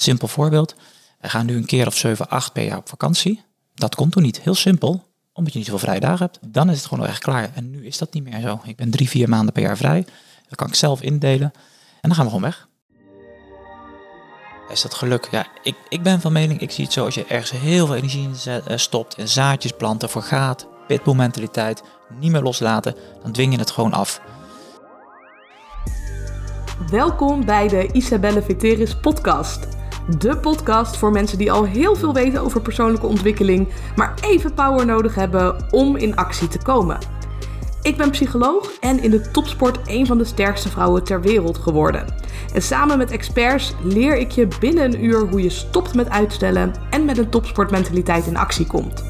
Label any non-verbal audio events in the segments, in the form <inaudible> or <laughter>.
Simpel voorbeeld. Wij gaan nu een keer of 7, 8 per jaar op vakantie. Dat komt toen niet. Heel simpel. Omdat je niet zoveel vrije dagen hebt. Dan is het gewoon echt klaar. En nu is dat niet meer zo. Ik ben drie, vier maanden per jaar vrij. Dat kan ik zelf indelen. En dan gaan we gewoon weg. Is dat geluk? Ja, ik, ik ben van mening, ik zie het zo, als je ergens heel veel energie in eh, stopt, en zaadjes planten, voor gaat, pitbull mentaliteit, niet meer loslaten, dan dwing je het gewoon af. Welkom bij de Isabelle Veteris podcast. De podcast voor mensen die al heel veel weten over persoonlijke ontwikkeling, maar even power nodig hebben om in actie te komen. Ik ben psycholoog en in de topsport een van de sterkste vrouwen ter wereld geworden. En samen met experts leer ik je binnen een uur hoe je stopt met uitstellen en met een topsportmentaliteit in actie komt.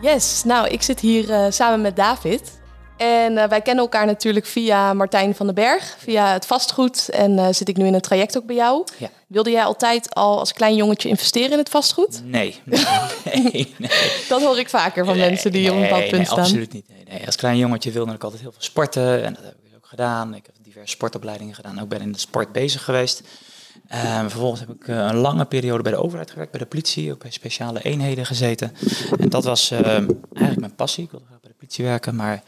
Yes, nou, ik zit hier eh, samen met David. En eh, wij kennen elkaar natuurlijk via Martijn van den Berg, via het vastgoed. En eh, zit ik nu in een traject ook bij jou. Ja. Wilde jij altijd al als klein jongetje investeren in het vastgoed? Nee, nee, <laughs> nee. nee. Dat hoor ik vaker van mensen die op een bepaald punt nee, staan. absoluut niet. Nee. Als klein jongetje wilde ik altijd heel veel sporten en dat heb ik ook gedaan. Ik heb diverse sportopleidingen gedaan, ook ben in de sport bezig geweest. Ehm, vervolgens heb ik eh, een lange periode bij de overheid gewerkt, bij de politie, ook bij speciale eenheden gezeten. En dat was ehm, eigenlijk mijn passie. Ik wilde graag bij de politie werken, maar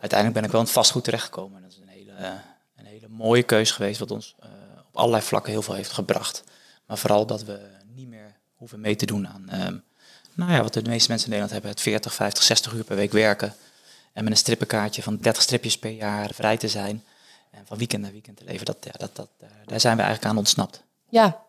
uiteindelijk ben ik wel in het vastgoed terechtgekomen. En dat is een hele, eh, hele mooie keuze geweest, wat ons eh, op allerlei vlakken heel veel heeft gebracht. Maar vooral dat we niet meer hoeven mee te doen aan ehm, nou ja, wat de meeste mensen in Nederland hebben, het 40, 50, 60 uur per week werken. En met een strippenkaartje van 30 stripjes per jaar vrij te zijn. En van weekend naar weekend te leven. Dat, ja, dat, dat, daar- daar zijn we eigenlijk aan ontsnapt. Ja.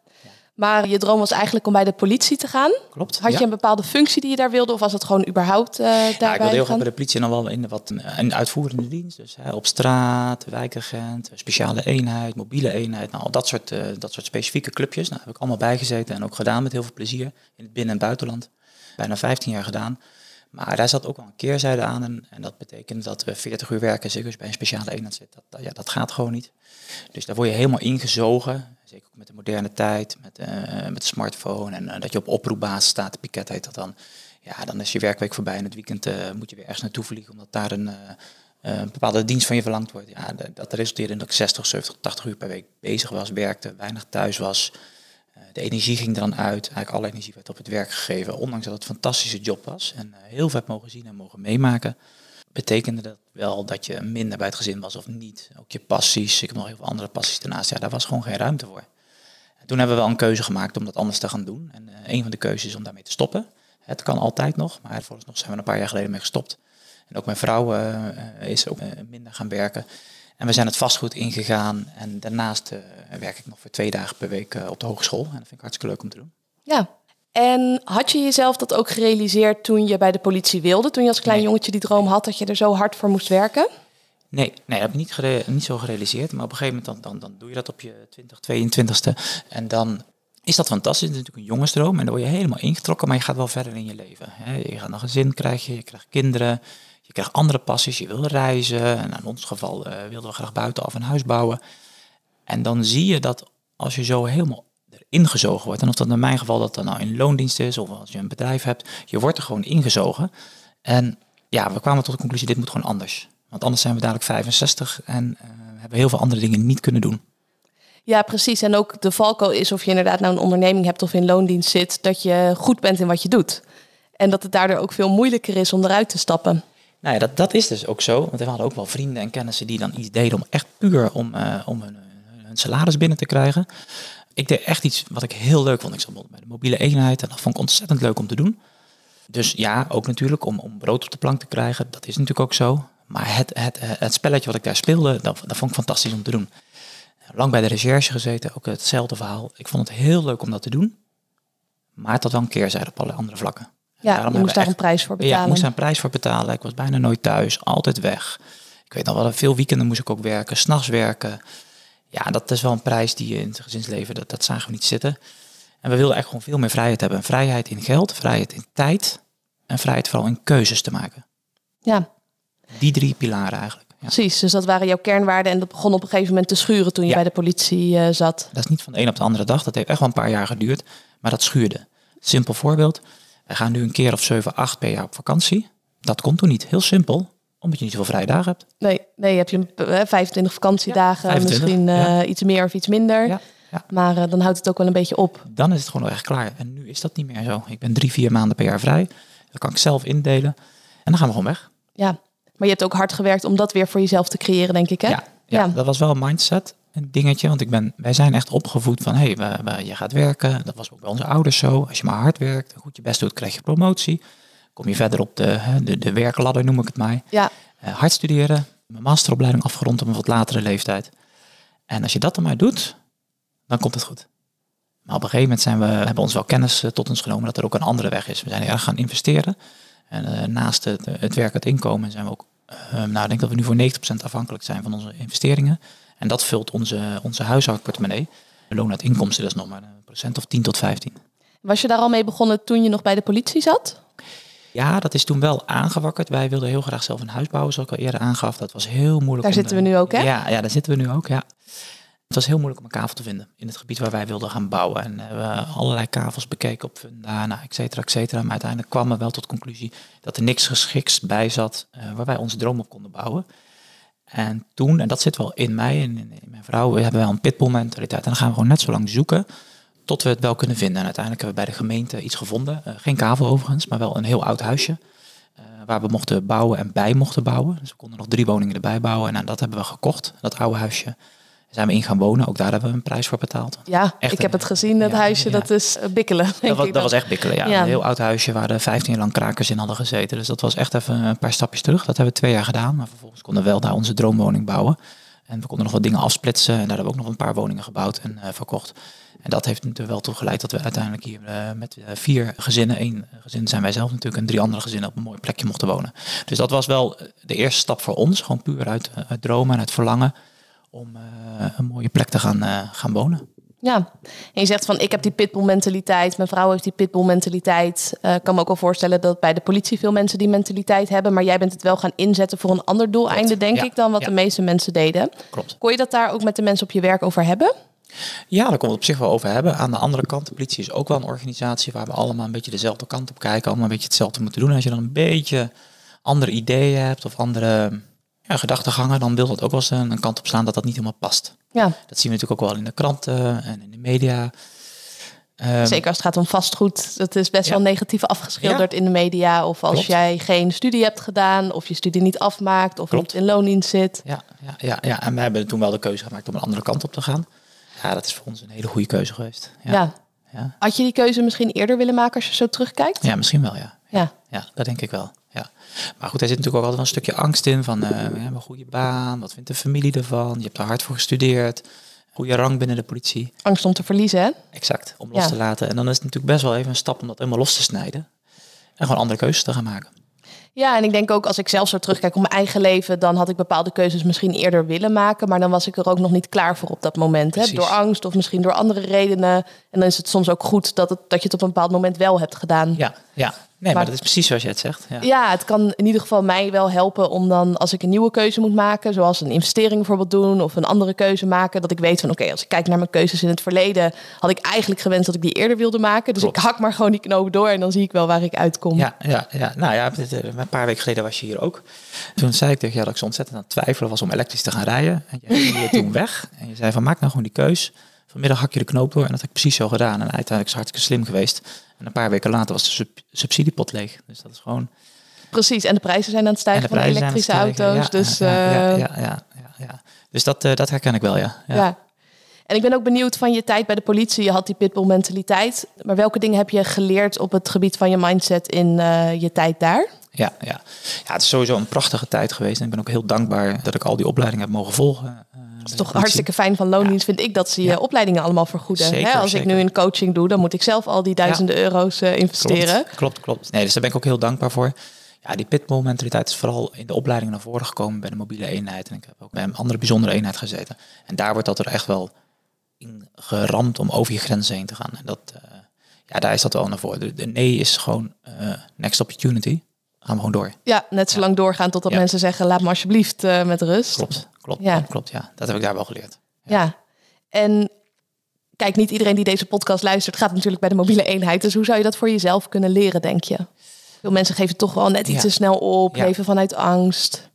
Maar je droom was eigenlijk om bij de politie te gaan. Klopt. Had ja. je een bepaalde functie die je daar wilde? Of was het gewoon überhaupt eh Ja, ik daarbij wilde heel graag bij de politie en dan wel in de wat een, uitvoerende dienst. Dus hè, op straat, wijkagent, speciale eenheid, mobiele eenheid. Nou, al dat soort, eh, dat soort specifieke clubjes. Nou, heb ik allemaal bijgezeten en ook gedaan met heel veel plezier. In het binnen- en buitenland. Bijna 15 jaar gedaan. Maar daar zat ook wel een keerzijde aan. En, en dat betekent dat we 40 uur werken, zeker als je bij een speciale eenheid zit. Dat, dat- ja, dat gaat gewoon niet. Dus daar word je helemaal ingezogen. Zeker ook met de moderne tijd, met, eh, met de smartphone. En eh, dat je op oproepbasis staat, piket heet dat dan. Ja, dan is je werkweek voorbij en het weekend eh, moet je weer ergens naartoe vliegen. Omdat daar een, een bepaalde dienst van je verlangd wordt. Ja, de- dat resulteerde in dat ik 60, 70, 80 uur per week bezig was, werkte, weinig thuis was. De energie ging dan uit. Eigenlijk alle energie werd op het werk gegeven. Ondanks dat het een fantastische job was. En heel veel heb mogen zien en mogen meemaken. Betekende dat wel dat je minder bij het gezin was of niet. Ook je passies. Ik heb nog heel veel andere passies daarnaast. Ja, daar was gewoon geen ruimte voor. En toen hebben we wel een keuze gemaakt om dat anders te gaan doen. En eh, een van de keuzes is om daarmee te stoppen. Het kan altijd nog, maar vooralsnog zijn we een paar jaar geleden mee gestopt. En ook mijn vrouw eh, eh, is ook minder gaan werken. En we zijn het vastgoed ingegaan. En daarnaast werk ik nog voor twee dagen per week op de hogeschool. En dat vind ik hartstikke leuk om te doen. Ja. En had je jezelf dat ook gerealiseerd toen je bij de politie wilde? Toen je als klein Nee. jongetje die droom had dat je er zo hard voor moest werken? Nee, nee, dat heb ik niet, gere- niet zo gerealiseerd. Maar op een gegeven moment dan, dan, dan doe je dat op je 20, 22ste. En dan is dat fantastisch. Het is natuurlijk een jongensdroom. En dan word je helemaal ingetrokken. Maar je gaat wel verder in je leven. Hè. Je gaat een gezin krijgen, je krijgt kinderen. Je krijgt andere passies. Je wil reizen. En in ons geval eh, wilden we graag buitenaf een huis bouwen. En dan zie je dat als je zo helemaal erin gezogen wordt. En of dat in mijn geval dat dan nou in loondienst is. Of als je een bedrijf hebt. Je wordt er gewoon ingezogen. En ja, we kwamen tot de conclusie, dit moet gewoon anders. Want anders zijn we dadelijk 65 en eh, hebben heel veel andere dingen niet kunnen doen. Ja, precies. En ook de valko is of je inderdaad nou een onderneming hebt of in loondienst zit, dat je goed bent in wat je doet. En dat het daardoor ook veel moeilijker is om eruit te stappen. Nou ja, dat, dat is dus ook zo. Want we hadden ook wel vrienden en kennissen die dan iets deden om echt puur om, eh, om hun, hun salaris binnen te krijgen. Ik deed echt iets wat ik heel leuk vond. Ik zat bij de mobiele eenheid en dat vond ik ontzettend leuk om te doen. Dus ja, ook natuurlijk om, om brood op de plank te krijgen. Dat is natuurlijk ook zo. Maar het, het, het spelletje wat ik daar speelde, dat, dat vond ik fantastisch om te doen. Lang bij de recherche gezeten, ook hetzelfde verhaal. Ik vond het heel leuk om dat te doen. Maar het had wel een keerzijde op alle andere vlakken. En Ja, je moest daar echt- een prijs voor ja, betalen. ik moest daar een prijs voor betalen. Ik was bijna nooit thuis, altijd weg. Ik weet nog wel, veel weekenden moest ik ook werken, s'nachts werken. Ja, dat is wel een prijs die je in het gezinsleven, dat, dat zagen we niet zitten. En we wilden echt gewoon veel meer vrijheid hebben. Vrijheid in geld, vrijheid in tijd en vrijheid vooral in keuzes te maken. Ja, Die drie pilaren eigenlijk. Ja. precies. Dus dat waren jouw kernwaarden en dat begon op een gegeven moment te schuren toen je Ja. bij de politie eh, zat. Dat is niet van de een op de andere dag. Dat heeft echt wel een paar jaar geduurd. Maar dat schuurde. Simpel voorbeeld. Wij gaan nu een keer of 7, 8 per jaar op vakantie. Dat kon toen niet. Heel simpel. Omdat je niet zoveel vrije dagen hebt. Nee, nee heb je een, eh, 25 vakantiedagen, 25, misschien eh, iets meer of iets minder. Ja. Maar eh, dan houdt het ook wel een beetje op. Dan is het gewoon echt klaar. En nu is dat niet meer zo. Ik ben drie, vier maanden per jaar vrij. Dat kan ik zelf indelen. En dan gaan we gewoon weg. Ja, maar je hebt ook hard gewerkt om dat weer voor jezelf te creëren, denk ik, hè? Ja, ja, dat was wel een mindset, een dingetje. Want ik ben, wij zijn echt opgevoed van, hé, hey, we- we- je gaat werken. Dat was ook bij onze ouders zo. Als je maar hard werkt goed je best doet, krijg je promotie. Kom je verder op de, de, de werkladder, noem ik het maar. Ja, Eh, hard studeren, mijn masteropleiding afgerond op een wat latere leeftijd. En als je dat dan maar doet, dan komt het goed. Maar op een gegeven moment zijn we, hebben we ons wel kennis eh, tot ons genomen dat er ook een andere weg is. We zijn erg gaan investeren. En eh, naast het, het werk, het inkomen, zijn we ook, nou ik denk dat we nu voor 90% afhankelijk zijn van onze investeringen. En dat vult onze, onze huishoudportemonnee. De loon uit inkomsten, dat is nog maar een procent of 10 tot 15. was je daar al mee begonnen toen je nog bij de politie zat? Ja, dat is toen wel aangewakkerd. Wij wilden heel graag zelf een huis bouwen, zoals ik al eerder aangaf. Dat was heel moeilijk. Daar zitten we eh, nu ook, hè? Ja, ja, daar zitten we nu ook, ja. Het was heel moeilijk om een kavel te vinden in het gebied waar wij wilden gaan bouwen. En we hebben allerlei kavels bekeken op Funda, nou, et cetera, et cetera. Maar uiteindelijk kwamen we wel tot de conclusie dat er niks geschikts bij zat eh, waar wij onze droom op konden bouwen. En toen, en dat zit wel in mij en in, in mijn vrouw, we hebben wel een pitbull mentaliteit. En dan gaan we gewoon net zo lang zoeken tot we het wel kunnen vinden. En uiteindelijk hebben we bij de gemeente iets gevonden. Eh, geen kavel overigens, maar wel een heel oud huisje. eh, waar we mochten bouwen en bij mochten bouwen. Dus we konden nog drie woningen erbij bouwen. En nou, dat hebben we gekocht, dat oude huisje. Daar zijn we in gaan wonen. Ook daar hebben we een prijs voor betaald. Ja, Echt ik heb het gezien, dat ja, huisje. ja. Dat is eh, bikkelen, denk Dat was, ik dat dan. was echt bikkelen, ja. Ja. Een heel oud huisje waar de 15 jaar lang krakers in hadden gezeten. Dus dat was echt even een paar stapjes terug. Dat hebben we twee jaar gedaan. Maar vervolgens konden we wel daar onze droomwoning bouwen. En we konden nog wat dingen afsplitsen. En daar hebben we ook nog een paar woningen gebouwd en verkocht. En dat heeft er wel toe geleid dat we uiteindelijk hier eh, met eh, vier gezinnen, één gezin zijn wij zelf natuurlijk, en drie andere gezinnen op een mooi plekje mochten wonen. Dus dat was wel eh, de eerste stap voor ons. Gewoon puur uit, uit dromen en uit verlangen om een mooie plek te gaan, gaan wonen. Ja, en je zegt van ik heb die pitbull mentaliteit, mijn vrouw heeft die pitbull mentaliteit. Ik kan me ook wel voorstellen dat bij de politie veel mensen die mentaliteit hebben, maar jij bent het wel gaan inzetten voor een ander doeleinde, Klopt, denk ja, ik, dan wat ja. de meeste mensen deden. Klopt. Kon je dat daar ook met de mensen op je werk over hebben? Ja, daar komt het op zich wel over hebben. Aan de andere kant, de politie is ook wel een organisatie waar we allemaal een beetje dezelfde kant op kijken. Allemaal een beetje hetzelfde moeten doen. Als je dan een beetje andere ideeën hebt of andere ja, gedachtegangen, dan wil dat ook wel eens een, kant op slaan dat dat niet helemaal past. Ja, Dat zien we natuurlijk ook wel in de kranten en in de media. Ehm, zeker als het gaat om vastgoed. Dat is best Ja. wel negatief afgeschilderd in de media. Of als Klopt. jij geen studie hebt gedaan, of je studie niet afmaakt, of Klopt. niet in loondienst zit. Ja, ja, ja, ja, en wij hebben toen wel de keuze gemaakt om een andere kant op te gaan. Ja, dat is voor ons een hele goede keuze geweest. Ja. Ja, ja. Had je die keuze misschien eerder willen maken als je zo terugkijkt? ja misschien wel, ja. Ja. Ja, dat denk ik wel. Ja. Maar goed, er zit natuurlijk ook altijd wel een stukje angst in van eh, we hebben een goede baan, wat vindt de familie ervan? Je hebt er hard voor gestudeerd, goede rang binnen de politie. Angst om te verliezen, hè? Exact, om los Ja. te laten. En dan is het natuurlijk best wel even een stap om dat helemaal los te snijden. En gewoon andere keuzes te gaan maken. Ja, en ik denk ook als ik zelf zo terugkijk op mijn eigen leven, dan had ik bepaalde keuzes misschien eerder willen maken, maar dan was ik er ook nog niet klaar voor op dat moment. Hè? Door angst of misschien door andere redenen. En dan is het soms ook goed dat, het, dat je het op een bepaald moment wel hebt gedaan. Ja, ja. Nee, maar, Maar- dat is precies zoals je het zegt. Ja. Ja, het kan in ieder geval mij wel helpen om dan, als ik een nieuwe keuze moet maken, zoals een investering bijvoorbeeld doen of een andere keuze maken, dat ik weet van oké, als ik kijk naar mijn keuzes in het verleden, had ik eigenlijk gewenst dat ik die eerder wilde maken. Dus Klopt. ik hak maar gewoon die knoop door en dan zie ik wel waar ik uitkom. Ja, ja, ja. Nou ja, eh, een paar weken geleden was je hier ook. Toen zei ik tegen jou dat ik zo ontzettend aan het twijfelen was om elektrisch te gaan rijden. En jij ging hier <laughs> toen weg. En je zei van maak nou gewoon die keus. Vanmiddag hak je de knoop door. En dat heb ik precies zo gedaan. En uiteindelijk is het hartstikke slim geweest. En een paar weken later was de sub- subsidiepot leeg. Dus dat is gewoon... Precies, en de prijzen zijn aan het en stijgen van elektrische stijgen. auto's. Ja, dus ja, ja, eh, ja, ja, ja, ja. Dus dat, eh, dat herken ik wel, ja. ja. Ja. En ik ben ook benieuwd van je tijd bij de politie. Je had die pitbull mentaliteit. Maar welke dingen heb je geleerd op het gebied van je mindset in eh, je tijd daar? Ja, ja. ja, het is sowieso een prachtige tijd geweest. En ik ben ook heel dankbaar dat ik al die opleidingen heb mogen volgen. Het is toch hartstikke fijn van loondienst, vind ik, dat ze je opleidingen allemaal vergoeden. Zeker, Hè? Als ik nu een coaching doe, dan moet ik zelf al die duizenden euro's eh, investeren. Klopt, klopt, klopt. Nee, dus daar ben ik ook heel dankbaar voor. Ja, die pitbull mentaliteit is vooral in de opleiding naar voren gekomen bij de mobiele eenheid. En ik heb ook bij een andere bijzondere eenheid gezeten. En daar wordt dat er echt wel in geramd om over je grenzen heen te gaan. En dat, eh, ja, daar is dat wel naar voren. De, de nee is gewoon eh, next opportunity. Gaan we gewoon door. Ja, net zo lang doorgaan totdat Ja. mensen zeggen, laat me alsjeblieft met rust. Klopt, klopt, Ja. klopt. Ja, dat heb ik daar wel geleerd. Ja. En kijk, niet iedereen die deze podcast luistert gaat natuurlijk bij de mobiele eenheid. Dus hoe zou je dat voor jezelf kunnen leren, denk je? Veel mensen geven toch wel net iets Ja. te snel op, Ja. leven vanuit angst.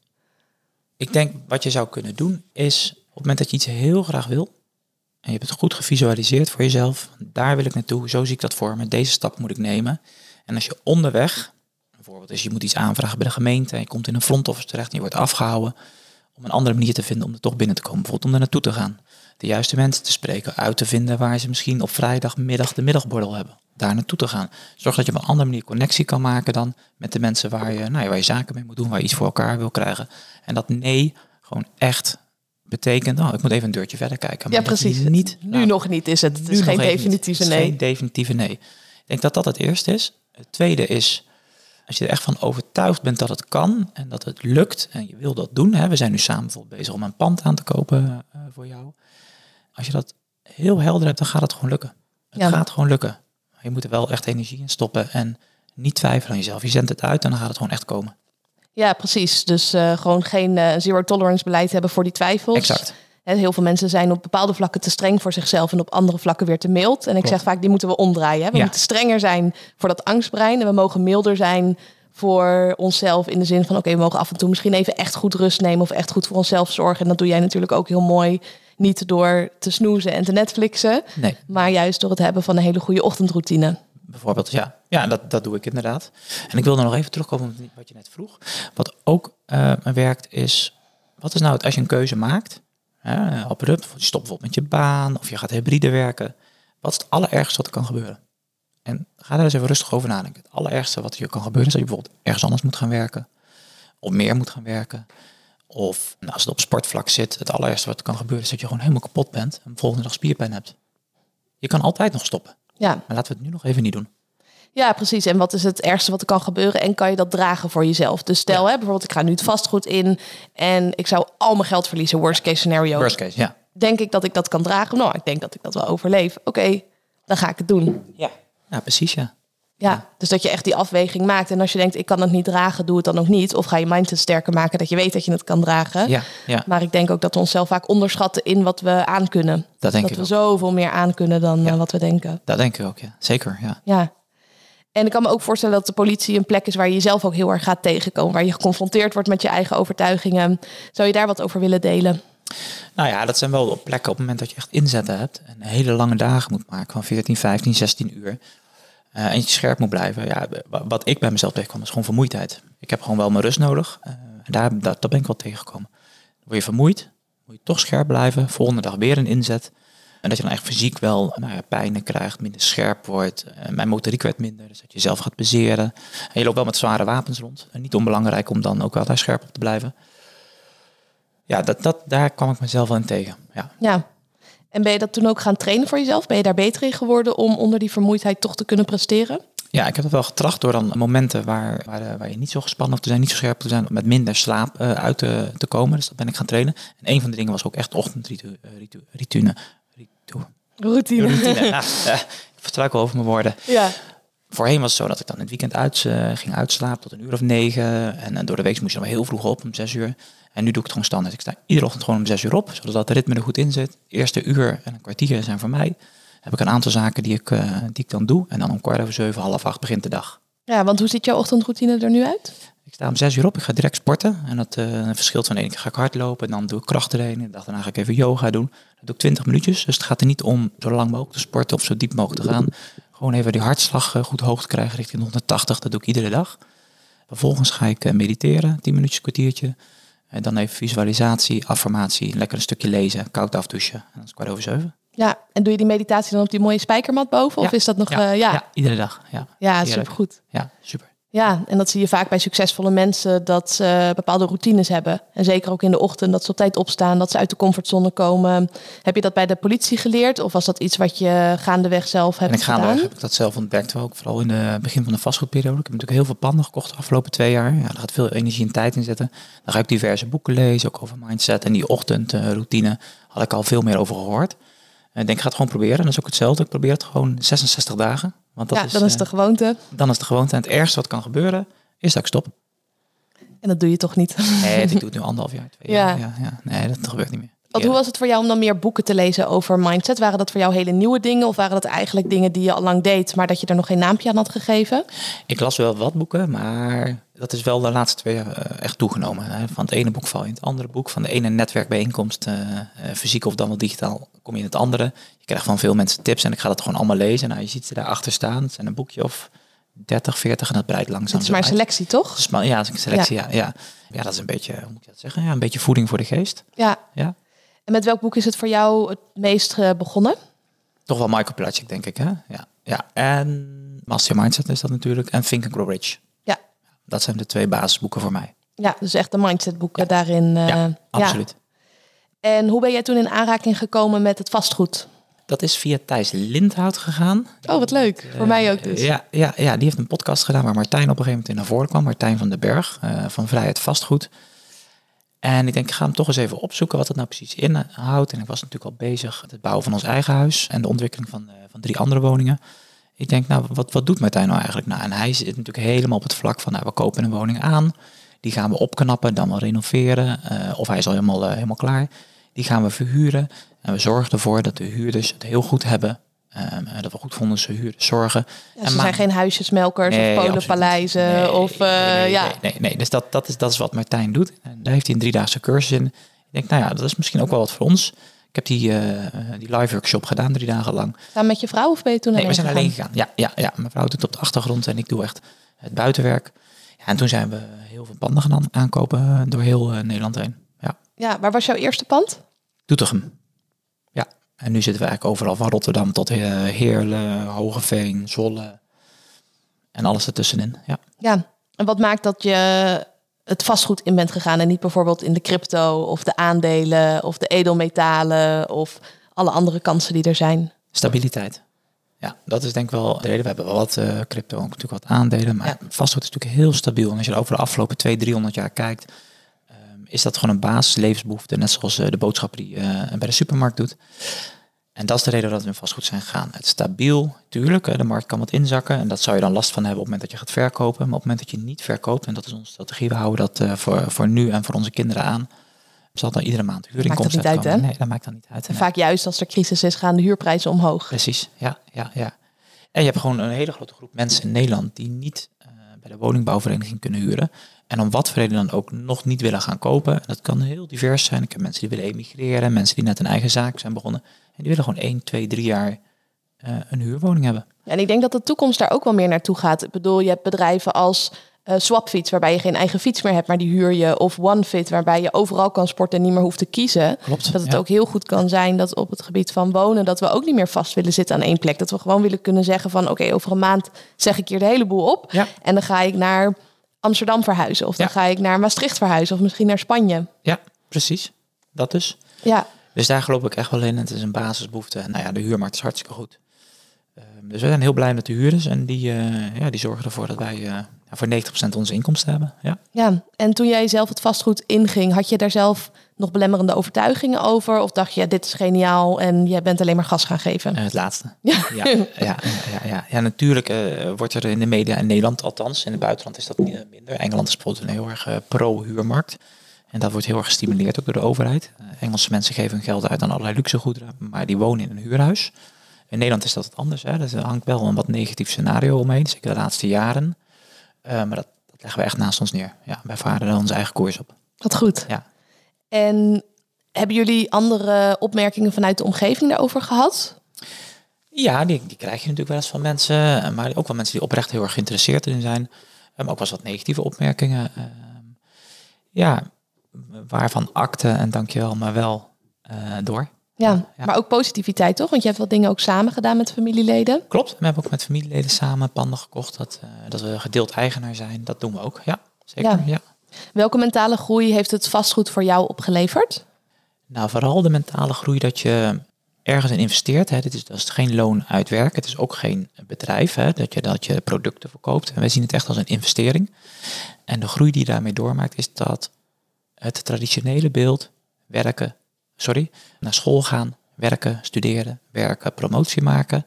Ik denk wat je zou kunnen doen is op het moment dat je iets heel graag wil en je hebt het goed gevisualiseerd voor jezelf, daar wil ik naartoe, zo zie ik dat voor me, deze stap moet ik nemen. En als je onderweg, bijvoorbeeld als je moet iets aanvragen bij de gemeente en je komt in een front office terecht en je wordt afgehouden, om een andere manier te vinden om er toch binnen te komen, bijvoorbeeld om er naartoe te gaan. De juiste mensen te spreken, uit te vinden waar ze misschien op vrijdagmiddag de middagborrel hebben. Daar naartoe te gaan. Zorg dat je op een andere manier connectie kan maken dan met de mensen waar je, nou ja, waar je zaken mee moet doen, waar je iets voor elkaar wil krijgen. En dat nee gewoon echt betekent, oh, ik moet even een deurtje verder kijken. ja, precies. Niet, nu nou, nog niet is het. Het is geen definitieve nee. Geen definitieve nee. Ik denk dat dat het eerste is. Het tweede is, als je er echt van overtuigd bent dat het kan en dat het lukt en je wil dat doen. Hè, we zijn nu samen bijvoorbeeld bezig om een pand aan te kopen uh, voor jou. Als je dat heel helder hebt, dan gaat het gewoon lukken. Het gaat gewoon lukken. Je moet er wel echt energie in stoppen en niet twijfelen aan jezelf. Je zendt het uit en dan gaat het gewoon echt komen. Ja, precies. Dus uh, gewoon geen uh, zero tolerance beleid hebben voor die twijfels. Exact. Heel veel mensen zijn op bepaalde vlakken te streng voor zichzelf en op andere vlakken weer te mild. En ik zeg vaak, die moeten we omdraaien. Hè? We moeten strenger zijn voor dat angstbrein en we mogen milder zijn voor onszelf in de zin van oké, we mogen af en toe misschien even echt goed rust nemen of echt goed voor onszelf zorgen. En dat doe jij natuurlijk ook heel mooi. Niet door te snoezen en te Netflixen, nee. maar juist door het hebben van een hele goede ochtendroutine. Bijvoorbeeld, ja, ja dat, dat doe ik inderdaad. En ik wilde nog even terugkomen op wat je net vroeg. Wat ook uh, werkt is, wat is nou het als je een keuze maakt? Op je stopt bijvoorbeeld met je baan of je gaat hybride werken. Wat is het allerergste wat er kan gebeuren? En ga daar eens even rustig over nadenken. Het allerergste wat je kan gebeuren is dat je bijvoorbeeld ergens anders moet gaan werken. Of meer moet gaan werken. Of nou, als het op sportvlak zit, het allerergste wat er kan gebeuren is dat je gewoon helemaal kapot bent en volgende dag spierpijn hebt. Je kan altijd nog stoppen. Ja. Maar laten we het nu nog even niet doen. Ja, precies. En wat is het ergste wat er kan gebeuren? En kan je dat dragen voor jezelf? Dus stel, hè, bijvoorbeeld, ik ga nu het vastgoed in en ik zou al mijn geld verliezen. Worst case scenario. Worst case, ja. Denk ik dat ik dat kan dragen? Nou, ik denk dat ik dat wel overleef. Oké, dan ga ik het doen. Ja, ja precies, ja. Ja, dus dat je echt die afweging maakt. En als je denkt, ik kan het niet dragen, doe het dan ook niet. Of ga je mindset sterker maken dat je weet dat je het kan dragen. Ja, ja. Maar ik denk ook dat we onszelf vaak onderschatten in wat we aan kunnen. Dat denk dat ik we ook. zoveel meer aan kunnen dan uh, wat we denken. Dat denk ik ook, ja. Zeker, ja. Ja. En ik kan me ook voorstellen dat de politie een plek is waar je jezelf ook heel erg gaat tegenkomen. Waar je geconfronteerd wordt met je eigen overtuigingen. Zou je daar wat over willen delen? Nou ja, dat zijn wel plekken op het moment dat je echt inzetten hebt. En hele lange dagen moet maken van 14, 15, 16 uur. Uh, en je scherp moet blijven. Ja, wat ik bij mezelf tegenkwam is gewoon vermoeidheid. Ik heb gewoon wel mijn rust nodig. Uh, daar, dat, dat ben ik wel tegengekomen. Word je vermoeid, moet je toch scherp blijven. Volgende dag weer een inzet. En dat je dan echt fysiek wel nou ja, pijnen krijgt, minder scherp wordt. Uh, mijn motoriek werd minder, dus dat je zelf gaat bezeren. En je loopt wel met zware wapens rond. En niet onbelangrijk om dan ook wel daar scherp op te blijven. Ja, dat, dat, daar kwam ik mezelf wel in tegen. Ja. ja. En ben je dat toen ook gaan trainen voor jezelf? Ben je daar beter in geworden om onder die vermoeidheid toch te kunnen presteren? Ja, ik heb het wel getracht door dan momenten waar, waar, waar je niet zo gespannen te zijn, niet zo scherp te zijn, met minder slaap uh, uit te, te, komen. Dus dat ben ik gaan trainen. En een van de dingen was ook echt ochtendritune. Routine. <laughs> Ja, ik verstruikel over mijn woorden. Ja. Voorheen was het zo dat ik dan in het weekend uit, uh, ging uitslapen tot een uur of negen. En, en door de week moest je dan heel vroeg op, om zes uur. En nu doe ik het gewoon standaard. Ik sta iedere ochtend gewoon om zes uur op, zodat het ritme er goed in zit. eerste uur en een kwartier zijn voor mij. Heb ik een aantal zaken die ik, uh, die ik dan doe. En dan om kwart over zeven, half acht begint de dag. Ja, want hoe ziet jouw ochtendroutine er nu uit? Ik sta om zes uur op, ik ga direct sporten. En dat uh, verschilt van de ene keer ga ik hardlopen, dan doe ik krachttraining. De dag daarna ga ik even yoga doen. Doe ik 20 minuutjes. Dus het gaat er niet om zo lang mogelijk te sporten of zo diep mogelijk te gaan. Gewoon even die hartslag uh, goed hoog te krijgen richting 180. Dat doe ik iedere dag. Vervolgens ga ik uh, mediteren, 10 minuutjes, kwartiertje. En dan even visualisatie, affirmatie, lekker een stukje lezen, koud afdouchen. En dan is het kwart over zeven. Ja, en doe je die meditatie dan op die mooie spijkermat boven? Ja, of is dat nog... Ja, uh, ja. ja iedere dag. Ja, ja supergoed. Ja, super. Ja, en dat zie je vaak bij succesvolle mensen, dat ze bepaalde routines hebben. En zeker ook in de ochtend, dat ze op tijd opstaan, dat ze uit de comfortzone komen. Heb je dat bij de politie geleerd of was dat iets wat je gaandeweg zelf hebt en ik gaandeweg gedaan? heb ik dat zelf ontdekt, ook vooral in het begin van de vastgoedperiode. Ik heb natuurlijk heel veel panden gekocht de afgelopen twee jaar. Ja, daar gaat veel energie en tijd in zitten. Dan ga ik diverse boeken lezen, ook over mindset. En die ochtendroutine had ik al veel meer over gehoord. En ik denk, ik ga het gewoon proberen. En dat is ook hetzelfde. Ik probeer het gewoon 66 dagen. Want dat ja, is, dan is de gewoonte. Dan is de gewoonte. En het ergste wat kan gebeuren, is dat ik stop. En dat doe je toch niet? Nee, ik <laughs> doe het nu anderhalf jaar, twee Ja. jaar. Ja, ja. Nee, dat gebeurt niet meer. Want hoe was het voor jou om dan meer boeken te lezen over mindset? Waren dat voor jou hele nieuwe dingen of waren dat eigenlijk dingen die je al lang deed, maar dat je er nog geen naampje aan had gegeven? Ik las wel wat boeken, maar dat is wel de laatste twee jaar eh, echt toegenomen. Hè. Van het ene boek val je in het andere boek. Van de ene netwerkbijeenkomst, uh, fysiek of dan wel digitaal, kom je in het andere. Je krijgt van veel mensen tips en ik ga dat gewoon allemaal lezen. Nou, je ziet ze daarachter staan. Het zijn een boekje of 30, 40 en dat breidt langzaam. Het is maar een selectie, toch? ja, het is een selectie, ja. ja. ja. dat is een beetje, hoe moet ik dat zeggen? Ja, een beetje voeding voor de geest. Ja. ja. En met welk boek is het voor jou het meest begonnen? Toch wel Michael Platchik, denk ik. Hè? Ja. ja. En Master Mindset is dat natuurlijk. En Think and Grow Rich. Dat zijn de twee basisboeken voor mij. Ja, dus echt de mindset boeken daarin. Uh, ja, absoluut. En hoe ben jij toen in aanraking gekomen met het vastgoed? Dat is via Thijs Lindhout gegaan. Oh, wat leuk. voor mij ook dus. Ja, ja, ja, die heeft een podcast gedaan waar Martijn op een gegeven moment in naar voren kwam. Martijn van den Berg uh, van Vrijheid Vastgoed. En ik denk, ik ga hem toch eens even opzoeken wat het nou precies inhoudt. En ik was natuurlijk al bezig met het bouwen van ons eigen huis en de ontwikkeling van, van drie andere woningen. Ik denk, nou, wat, wat doet Martijn nou eigenlijk? Nou, en hij zit natuurlijk helemaal op het vlak van, nou, we kopen een woning aan. Die gaan we opknappen, dan wel renoveren. Uh, of hij is al helemaal, uh, helemaal klaar. Die gaan we verhuren. En we zorgen ervoor dat de huurders het heel goed hebben. Um, dat we goed vonden ze huurders zorgen. Ja, ze zijn geen huisjesmelkers nee, of polenpaleizen. Nee, of, uh, nee, ja. nee, nee, dus dat, dat, is, dat is wat Martijn doet. En daar heeft hij een driedaagse cursus in. Ik denk, nou ja, dat is misschien ook wel wat voor ons. Ik heb die, uh, die live workshop gedaan, drie dagen lang. Samen met je vrouw of ben je toen nee, alleen we zijn alleen gegaan. Ja, ja, ja, mijn vrouw doet op de achtergrond en ik doe echt het buitenwerk. Ja, en toen zijn we heel veel panden gaan aankopen door heel uh, Nederland heen. Ja. ja, waar was jouw eerste pand? Doetinchem. Ja, en nu zitten we eigenlijk overal van Rotterdam tot Heerlen, Hogeveen, Zwolle en alles ertussenin. Ja. ja, en wat maakt dat je het vastgoed in bent gegaan en niet bijvoorbeeld in de crypto of de aandelen of de edelmetalen of alle andere kansen die er zijn? Stabiliteit. Ja, dat is denk ik wel de reden. We hebben wel wat uh, crypto, ook natuurlijk wat aandelen, maar ja. vastgoed is natuurlijk heel stabiel. En als je over de afgelopen 200, 300 jaar kijkt, um, is dat gewoon een basislevensbehoefte, net zoals uh, de boodschap die uh, bij de supermarkt doet. En dat is de reden dat we in vastgoed zijn gegaan. Het is stabiel, tuurlijk, de markt kan wat inzakken. En dat zou je dan last van hebben op het moment dat je gaat verkopen. Maar op het moment dat je niet verkoopt, en dat is onze strategie, we houden dat uh, voor, voor nu en voor onze kinderen aan. Zal dan iedere maand huurinkomsten maakt dat niet uit, hè? Nee, dat maakt dan niet uit. En vaak juist als er crisis is, gaan de huurprijzen omhoog. Precies, ja, ja, ja. En je hebt gewoon een hele grote groep mensen in Nederland die niet uh, bij de woningbouwvereniging kunnen huren. En om wat voor reden dan ook nog niet willen gaan kopen. Dat kan heel divers zijn. Ik heb mensen die willen emigreren, mensen die net een eigen zaak zijn begonnen. En die willen gewoon 1, 2, 3 jaar uh, een huurwoning hebben. En ik denk dat de toekomst daar ook wel meer naartoe gaat. Ik bedoel, je hebt bedrijven als uh, Swapfiets, waarbij je geen eigen fiets meer hebt, maar die huur je. Of OneFit, waarbij je overal kan sporten en niet meer hoeft te kiezen. Klopt, dat het ja. ook heel goed kan zijn dat op het gebied van wonen, dat we ook niet meer vast willen zitten aan één plek. Dat we gewoon willen kunnen zeggen van oké, okay, over een maand zeg ik hier de hele boel op. Ja. En dan ga ik naar Amsterdam verhuizen. Of dan Ja. ga ik naar Maastricht verhuizen. Of misschien naar Spanje. Ja, precies. Dat dus. Ja, Dus daar geloof ik echt wel in. Het is een basisbehoefte. En nou ja, de huurmarkt is hartstikke goed. Ehm, dus we zijn heel blij met de huurders. En die, eh, ja, die zorgen ervoor dat wij eh, voor 90% onze inkomsten hebben. Ja. ja. En toen jij zelf het vastgoed inging, had je daar zelf nog belemmerende overtuigingen over? Of dacht je, ja, dit is geniaal en jij bent alleen maar gas gaan geven? En het laatste. Ja. Ja, ja, ja, ja, ja. natuurlijk eh, wordt er in de media, in Nederland althans, in het buitenland is dat niet, eh, minder. Engeland is bijvoorbeeld een heel erg eh, pro-huurmarkt. En dat wordt heel erg gestimuleerd ook door de overheid. Engelse mensen geven hun geld uit aan allerlei luxe goederen, maar die wonen in een huurhuis. In Nederland is dat het anders. Hè. Er hangt wel een wat negatief scenario omheen, zeker de laatste jaren. Eh, maar dat, dat leggen we echt naast ons neer. Ja, wij varen er onze eigen koers op. Wat goed. Ja. En hebben jullie andere opmerkingen vanuit de omgeving daarover gehad? Ja, die, die krijg je natuurlijk wel eens van mensen, maar ook wel mensen die oprecht heel erg geïnteresseerd in zijn. Maar ook wel eens wat negatieve opmerkingen. Ehm, ja, waarvan akte en dankjewel, maar wel eh, door. Ja, Ja. maar ook positiviteit toch? Want je hebt wat dingen ook samen gedaan met familieleden. Klopt, we hebben ook met familieleden samen panden gekocht, dat, eh, dat we gedeeld eigenaar zijn. Dat doen we ook, ja, zeker. Ja. Ja. Welke mentale groei heeft het vastgoed voor jou opgeleverd? Nou, vooral de mentale groei dat je ergens in investeert. Hè. Dit is, dat is geen loon uitwerken. Het is ook geen bedrijf hè, dat, je, dat je producten verkoopt. En wij zien het echt als een investering. En de groei die je daarmee doormaakt is dat het traditionele beeld werken, sorry, naar school gaan, werken, studeren, werken, promotie maken,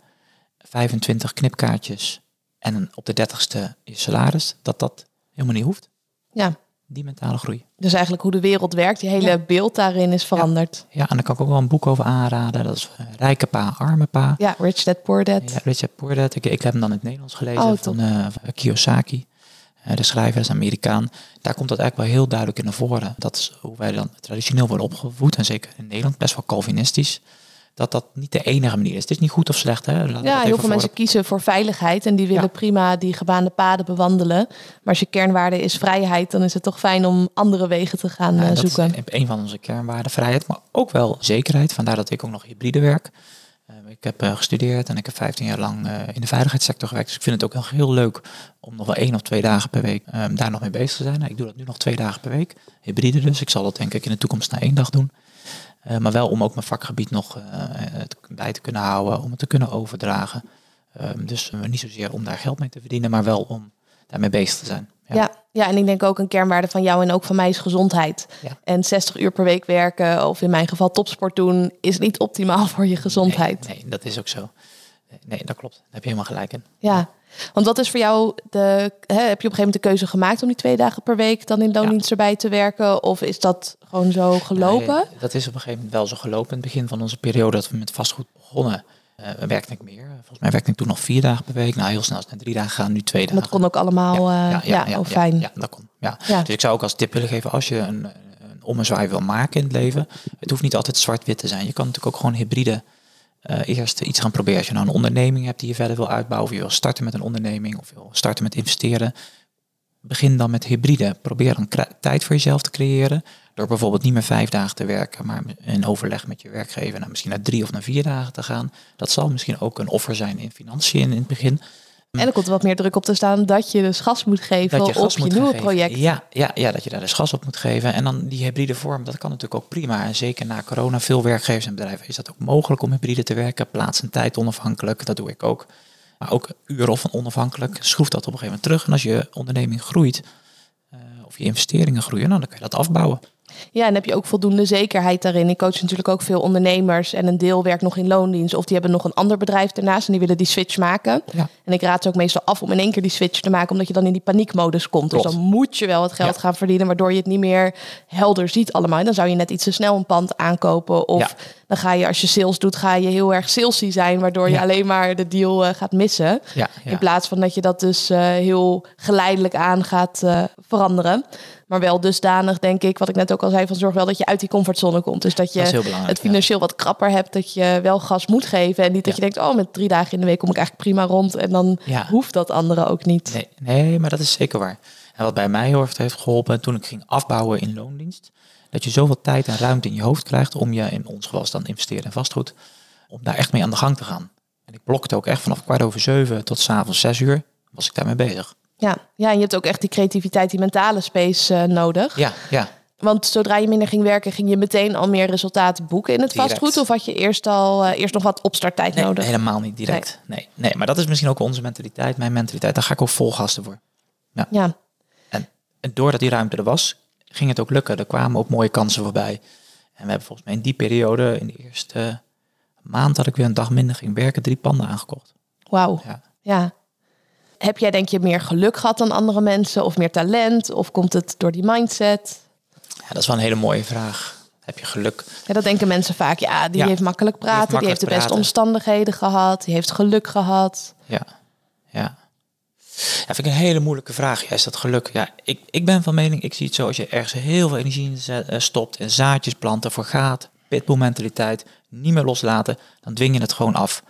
25 knipkaartjes en op de 30ste je salaris, dat dat helemaal niet hoeft. Ja, Die mentale groei. dus eigenlijk hoe de wereld werkt, je hele Ja. beeld daarin is veranderd. Ja, en daar kan ik ook wel een boek over aanraden. Dat is eh, Rijke Pa, Arme Pa. Ja, Rich Dad Poor Dad. Ja, Richard Poor Dad. Ik, ik heb hem dan in het Nederlands gelezen Oh, van eh, Kiyosaki. De schrijver is Amerikaan. Daar komt dat eigenlijk wel heel duidelijk in naar voren. Dat is hoe wij dan traditioneel worden opgevoed. En zeker in Nederland best wel Calvinistisch dat dat niet de enige manier is. Het is niet goed of slecht. Hè? ja, heel veel mensen kiezen voor veiligheid en die willen prima die gebaande paden bewandelen. Maar als je kernwaarde is vrijheid, dan is het toch fijn om andere wegen te gaan ja, zoeken. Dat is een van onze kernwaarden, vrijheid, maar ook wel zekerheid. Vandaar dat ik ook nog hybride werk. Uh, ik heb uh, gestudeerd en ik heb 15 jaar lang uh, in de veiligheidssector gewerkt. Dus ik vind het ook heel leuk om nog wel één of twee dagen per week ehm, daar nog mee bezig te zijn. Nou, ik doe dat nu nog twee dagen per week. Hybride dus. Ik zal dat denk ik in de toekomst na één dag doen. Eh, maar wel om ook mijn vakgebied nog eh, bij te kunnen houden, om het te kunnen overdragen. Dus niet zozeer om daar geld mee te verdienen, maar wel om daarmee bezig te zijn. Ja. ja. Ja, en ik denk ook een kernwaarde van jou en ook van mij is gezondheid. Ja. En 60 uur per week werken, of in mijn geval topsport doen, is niet optimaal voor je gezondheid. Nee, nee dat is ook zo. Nee, dat klopt. Daar heb je helemaal gelijk in. Ja, want wat is voor jou de. Hè, heb je op een gegeven moment de keuze gemaakt om die twee dagen per week dan in loondienst erbij te werken? Of is dat gewoon zo gelopen? dat is op een gegeven moment wel zo gelopen. In het begin van onze periode dat we met vastgoed begonnen, uh, werkte ik meer. Volgens mij werkte ik toen nog vier dagen per week. Nou, heel snel naar drie dagen gaan, nu twee dagen. Dat kon ook allemaal. Ja, uh, ja, ja, fijn. Ja, dat kon. Ja. Dus ik zou ook als tip willen geven als je een, een ommezwaai wil maken in het leven. Het hoeft niet altijd zwart-wit te zijn. Je kan natuurlijk ook gewoon hybride uh, eerst iets gaan proberen. Als je nou een onderneming hebt die je verder wil uitbouwen, of je wil starten met een onderneming, of je wil starten met investeren, begin dan met hybride. Probeer een tijd voor jezelf te creëren. Door bijvoorbeeld niet meer vijf dagen te werken, maar in overleg met je werkgever naar misschien naar drie of naar vier dagen te gaan. Dat zal misschien ook een offer zijn in financiën in het begin. En er komt wat meer druk op te staan dat je dus gas moet geven dat je op je nieuwe project. Ja, ja, ja, dat je daar dus gas op moet geven. En dan die hybride vorm, dat kan natuurlijk ook prima. En zeker na corona, veel werkgevers en bedrijven is dat ook mogelijk om hybride te werken. Plaats en tijd onafhankelijk, dat doe ik ook. Maar ook uren of onafhankelijk, schroef dat op een gegeven moment terug. En als je onderneming groeit, uh, of je investeringen groeien, nou, dan kan je dat afbouwen. Ja, en heb je ook voldoende zekerheid daarin. Ik coach natuurlijk ook veel ondernemers en een deel werkt nog in loondienst of die hebben nog een ander bedrijf daarnaast en die willen die switch maken. Ja. En ik raad ze ook meestal af om in één keer die switch te maken, omdat je dan in die paniekmodus komt. Dus dan moet je wel het geld gaan verdienen, waardoor je het niet meer helder ziet allemaal. En dan zou je net iets te snel een pand aankopen of dan ga je als je sales doet, ga je heel erg salesy zijn, waardoor je alleen maar de deal uh, gaat missen. In plaats van dat je dat dus uh, heel geleidelijk aan gaat uh, veranderen. Maar wel dusdanig, denk ik, wat ik net ook al zei, van zorg wel dat je uit die comfortzone komt. Dus dat je het financieel wat krapper hebt, dat je wel gas moet geven. En niet dat je denkt, oh, met drie dagen in de week kom ik eigenlijk prima rond. En dan hoeft dat andere ook niet. Nee, nee, maar dat is zeker waar. En wat bij mij erg heeft geholpen, toen ik ging afbouwen in loondienst, dat je zoveel tijd en ruimte in je hoofd krijgt om je, in ons geval dan investeren in vastgoed, om daar echt mee aan de gang te gaan. En ik blokte ook echt vanaf kwart over zeven tot s'avonds zes uur, was ik daarmee bezig. Ja. ja, en je hebt ook echt die creativiteit, die mentale space uh, nodig. Ja, ja. Want zodra je minder ging werken, ging je meteen al meer resultaten boeken in het vastgoed? Of had je eerst al uh, eerst nog wat opstarttijd nee, nodig? Helemaal niet direct. Nee. nee. maar dat is misschien ook onze mentaliteit, mijn mentaliteit. Daar ga ik ook vol gasten voor. Ja. ja. En, en doordat die ruimte er was, ging het ook lukken. Er kwamen ook mooie kansen voorbij. En we hebben volgens mij in die periode, in de eerste maand dat ik weer een dag minder ging werken, drie panden aangekocht. Wauw. Ja. ja. Heb jij denk je meer geluk gehad dan andere mensen of meer talent? Of komt het door die mindset? Ja, dat is wel een hele mooie vraag. Heb je geluk? Ja, dat denken mensen vaak. Ja, die heeft makkelijk praten, die heeft, de beste omstandigheden gehad, die heeft geluk gehad. Ja, ja. Ja, vind ik een hele moeilijke vraag. Ja, is dat geluk? Ja, ik, ik ben van mening, ik zie het zo, als je ergens heel veel energie in eh, stopt en zaadjes planten voor gaat, pitbull mentaliteit, niet meer loslaten, dan dwing je het gewoon af.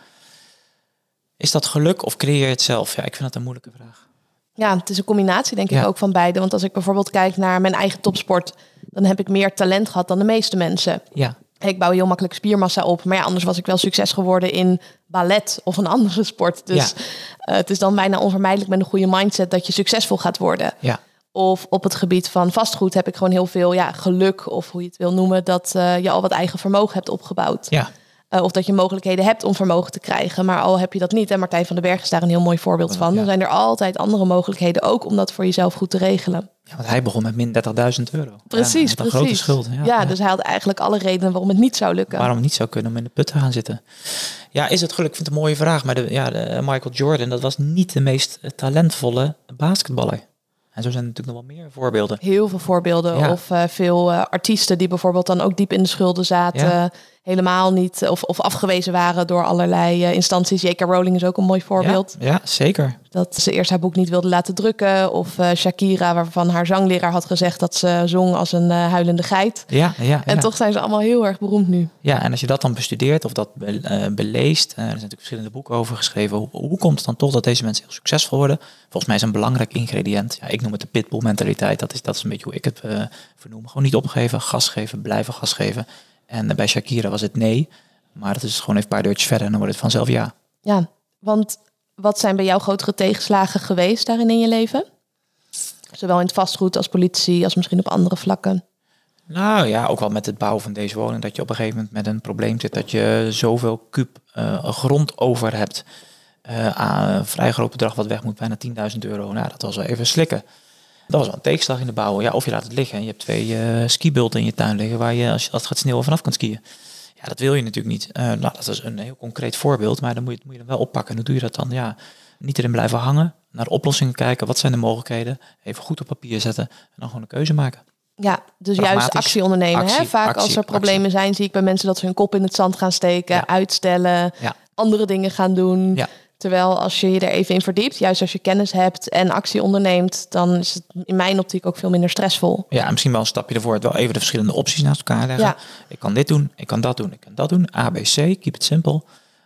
Is dat geluk of creëer je het zelf? Ja, ik vind dat een moeilijke vraag. Ja, het is een combinatie denk ik ook van beide. Want als ik bijvoorbeeld kijk naar mijn eigen topsport, dan heb ik meer talent gehad dan de meeste mensen. Ja. Ik bouw heel makkelijk spiermassa op. Maar ja, anders was ik wel succes geworden in ballet of een andere sport. Dus uh, het is dan bijna onvermijdelijk met een goede mindset dat je succesvol gaat worden. Ja. Of op het gebied van vastgoed heb ik gewoon heel veel ja, geluk, of hoe je het wil noemen, dat uh, je al wat eigen vermogen hebt opgebouwd. Ja. Uh, of dat je mogelijkheden hebt om vermogen te krijgen. Maar al heb je dat niet. En Martijn van den Berg is daar een heel mooi voorbeeld van. Dan zijn er altijd andere mogelijkheden ook om dat voor jezelf goed te regelen. Ja, want hij begon met min 30.000 euro. Precies, ja, precies. Een grote schuld. Ja, ja, dus hij had eigenlijk alle redenen waarom het niet zou lukken. Waarom het niet zou kunnen om in de put te gaan zitten. Ja, is het geluk? Ik vind het een mooie vraag. Maar de, ja, de Michael Jordan, dat was niet de meest talentvolle basketballer. En zo zijn er natuurlijk nog wel meer voorbeelden. Heel veel voorbeelden. Of uh, veel uh, artiesten die bijvoorbeeld dan ook diep in de schulden zaten. Helemaal niet of, of afgewezen waren door allerlei uh, instanties. J.K. Rowling is ook een mooi voorbeeld. Ja, ja, zeker. Dat ze eerst haar boek niet wilde laten drukken. Of uh, Shakira, waarvan haar zangleraar had gezegd dat ze zong als een uh, huilende geit. Ja, ja, en toch zijn ze allemaal heel erg beroemd nu. Ja, en als je dat dan bestudeert of dat be beleest, er zijn natuurlijk verschillende boeken over geschreven. Hoe, hoe, komt het dan toch dat deze mensen heel succesvol worden? Volgens mij is een belangrijk ingrediënt. Ja, ik noem het de pitbull mentaliteit. Dat is, dat is een beetje hoe ik het vernoem. Gewoon niet opgeven, gas geven, blijven gas geven. En bij Shakira was het nee. Maar dat is gewoon even een paar deurtjes verder en dan wordt het vanzelf ja. Ja, want wat zijn bij jou grotere tegenslagen geweest daarin in je leven? Zowel in het vastgoed als politie, als misschien op andere vlakken. Nou ja, ook wel met het bouwen van deze woning. Dat je op een gegeven moment met een probleem zit dat je zoveel kuub uh, grond over hebt. Uh, aan een vrij groot bedrag wat weg moet, bijna 10.000 euro. Nou, dat was wel even slikken. Dat was wel een tegenslag in de bouwen. Ja, of je laat het liggen en je hebt twee uh, skibulten in je tuin liggen waar je als je dat gaat sneeuwen vanaf kan skiën. Ja, dat wil je natuurlijk niet. Uh, nou, dat is een heel concreet voorbeeld, maar dan moet je, moet je dan wel oppakken. En hoe doe je dat dan? Ja, niet erin blijven hangen, naar de oplossingen kijken. Wat zijn de mogelijkheden? Even goed op papier zetten en dan gewoon een keuze maken. Ja, dus juist actie ondernemen. Actie, hè? Vaak actie, als er problemen actie. zijn, zie ik bij mensen dat ze hun kop in het zand gaan steken, ja. uitstellen, ja. andere dingen gaan doen. Ja. Terwijl als je je er even in verdiept, juist als je kennis hebt en actie onderneemt, dan is het in mijn optiek ook veel minder stressvol. Ja, en misschien wel een stapje ervoor. Het wel even de verschillende opties naast elkaar leggen. Ja. Ik kan dit doen, ik kan dat doen, ik kan dat doen. A, B, C, keep it simple.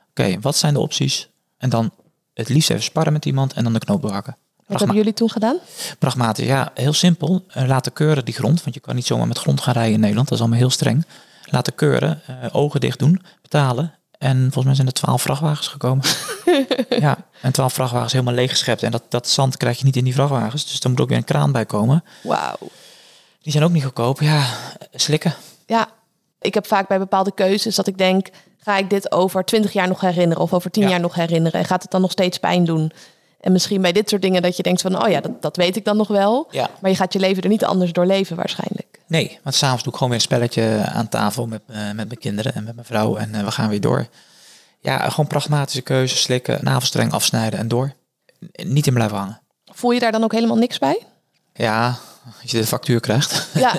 Oké, wat zijn de opties? En dan het liefst even sparren met iemand en dan de knoop doorhakken. Wat hebben jullie toen gedaan? Pragmatisch, ja, heel simpel. Uh, laten keuren die grond, want je kan niet zomaar met grond gaan rijden in Nederland. Dat is allemaal heel streng. Laten keuren, uh, ogen dicht doen, betalen en volgens mij zijn er twaalf vrachtwagens gekomen. <laughs> ja, en twaalf vrachtwagens helemaal leeggeschept. En dat, dat zand krijg je niet in die vrachtwagens. Dus er moet ook weer een kraan bij komen. Wauw. Die zijn ook niet goedkoop. Ja, slikken. Ja, ik heb vaak bij bepaalde keuzes dat ik denk... ga ik dit over twintig jaar nog herinneren of over tien jaar nog herinneren? En gaat het dan nog steeds pijn doen? En misschien bij dit soort dingen dat je denkt van... oh ja, dat, dat weet ik dan nog wel. Ja. Maar je gaat je leven er niet anders door leven waarschijnlijk. Nee, want s'avonds doe ik gewoon weer een spelletje aan tafel met, uh, met mijn kinderen en met mijn vrouw. En uh, we gaan weer door. Ja, gewoon pragmatische keuzes, slikken, navelstreng afsnijden en door. Niet in blijven hangen. Voel je daar dan ook helemaal niks bij? Ja, als je de factuur krijgt. Ja.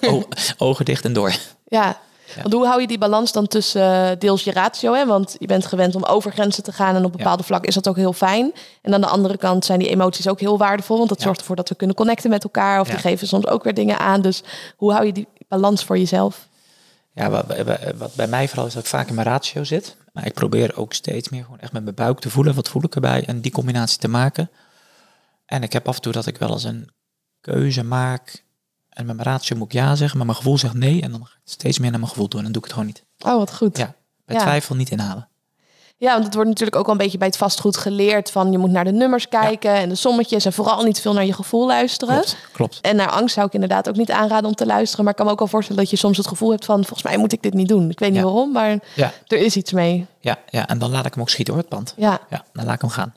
<laughs> ogen dicht en door. Ja, want hoe hou je die balans dan tussen uh, deels je ratio? Hè? Want je bent gewend om over grenzen te gaan en op bepaalde ja. vlak is dat ook heel fijn. En aan de andere kant zijn die emoties ook heel waardevol, want dat zorgt ervoor dat we kunnen connecten met elkaar. Of die geven soms ook weer dingen aan. Dus hoe hou je die balans voor jezelf? Ja, wat, wat bij mij vooral is dat ik vaak in mijn ratio zit. Maar ik probeer ook steeds meer gewoon echt met mijn buik te voelen. Wat voel ik erbij? En die combinatie te maken. En ik heb af en toe dat ik wel eens een keuze maak en met mijn ratio moet ik ja zeggen, maar mijn gevoel zegt nee. En dan ga ik steeds meer naar mijn gevoel doen en dan doe ik het gewoon niet. Oh, wat goed. Ja, bij twijfel niet inhalen. Ja, want het wordt natuurlijk ook wel een beetje bij het vastgoed geleerd van je moet naar de nummers kijken en de sommetjes en vooral niet veel naar je gevoel luisteren. Klopt, klopt. En naar angst zou ik inderdaad ook niet aanraden om te luisteren. Maar ik kan me ook wel voorstellen dat je soms het gevoel hebt van volgens mij moet ik dit niet doen. Ik weet niet waarom, maar er is iets mee. Ja, ja, en dan laat ik hem ook schieten hoor, het pand. Ja. ja, dan laat ik hem gaan.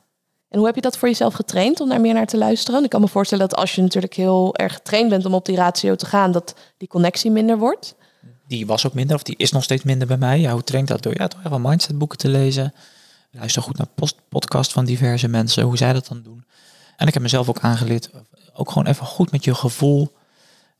En hoe heb je dat voor jezelf getraind om daar meer naar te luisteren? Ik kan me voorstellen dat als je natuurlijk heel erg getraind bent om op die ratio te gaan, dat die connectie minder wordt. Die was ook minder, of die is nog steeds minder bij mij. Ja, hoe traint dat door? Ja, toch even mindsetboeken te lezen. Luister goed naar post podcast van diverse mensen, hoe zij dat dan doen. En ik heb mezelf ook aangeleerd, ook gewoon even goed met je gevoel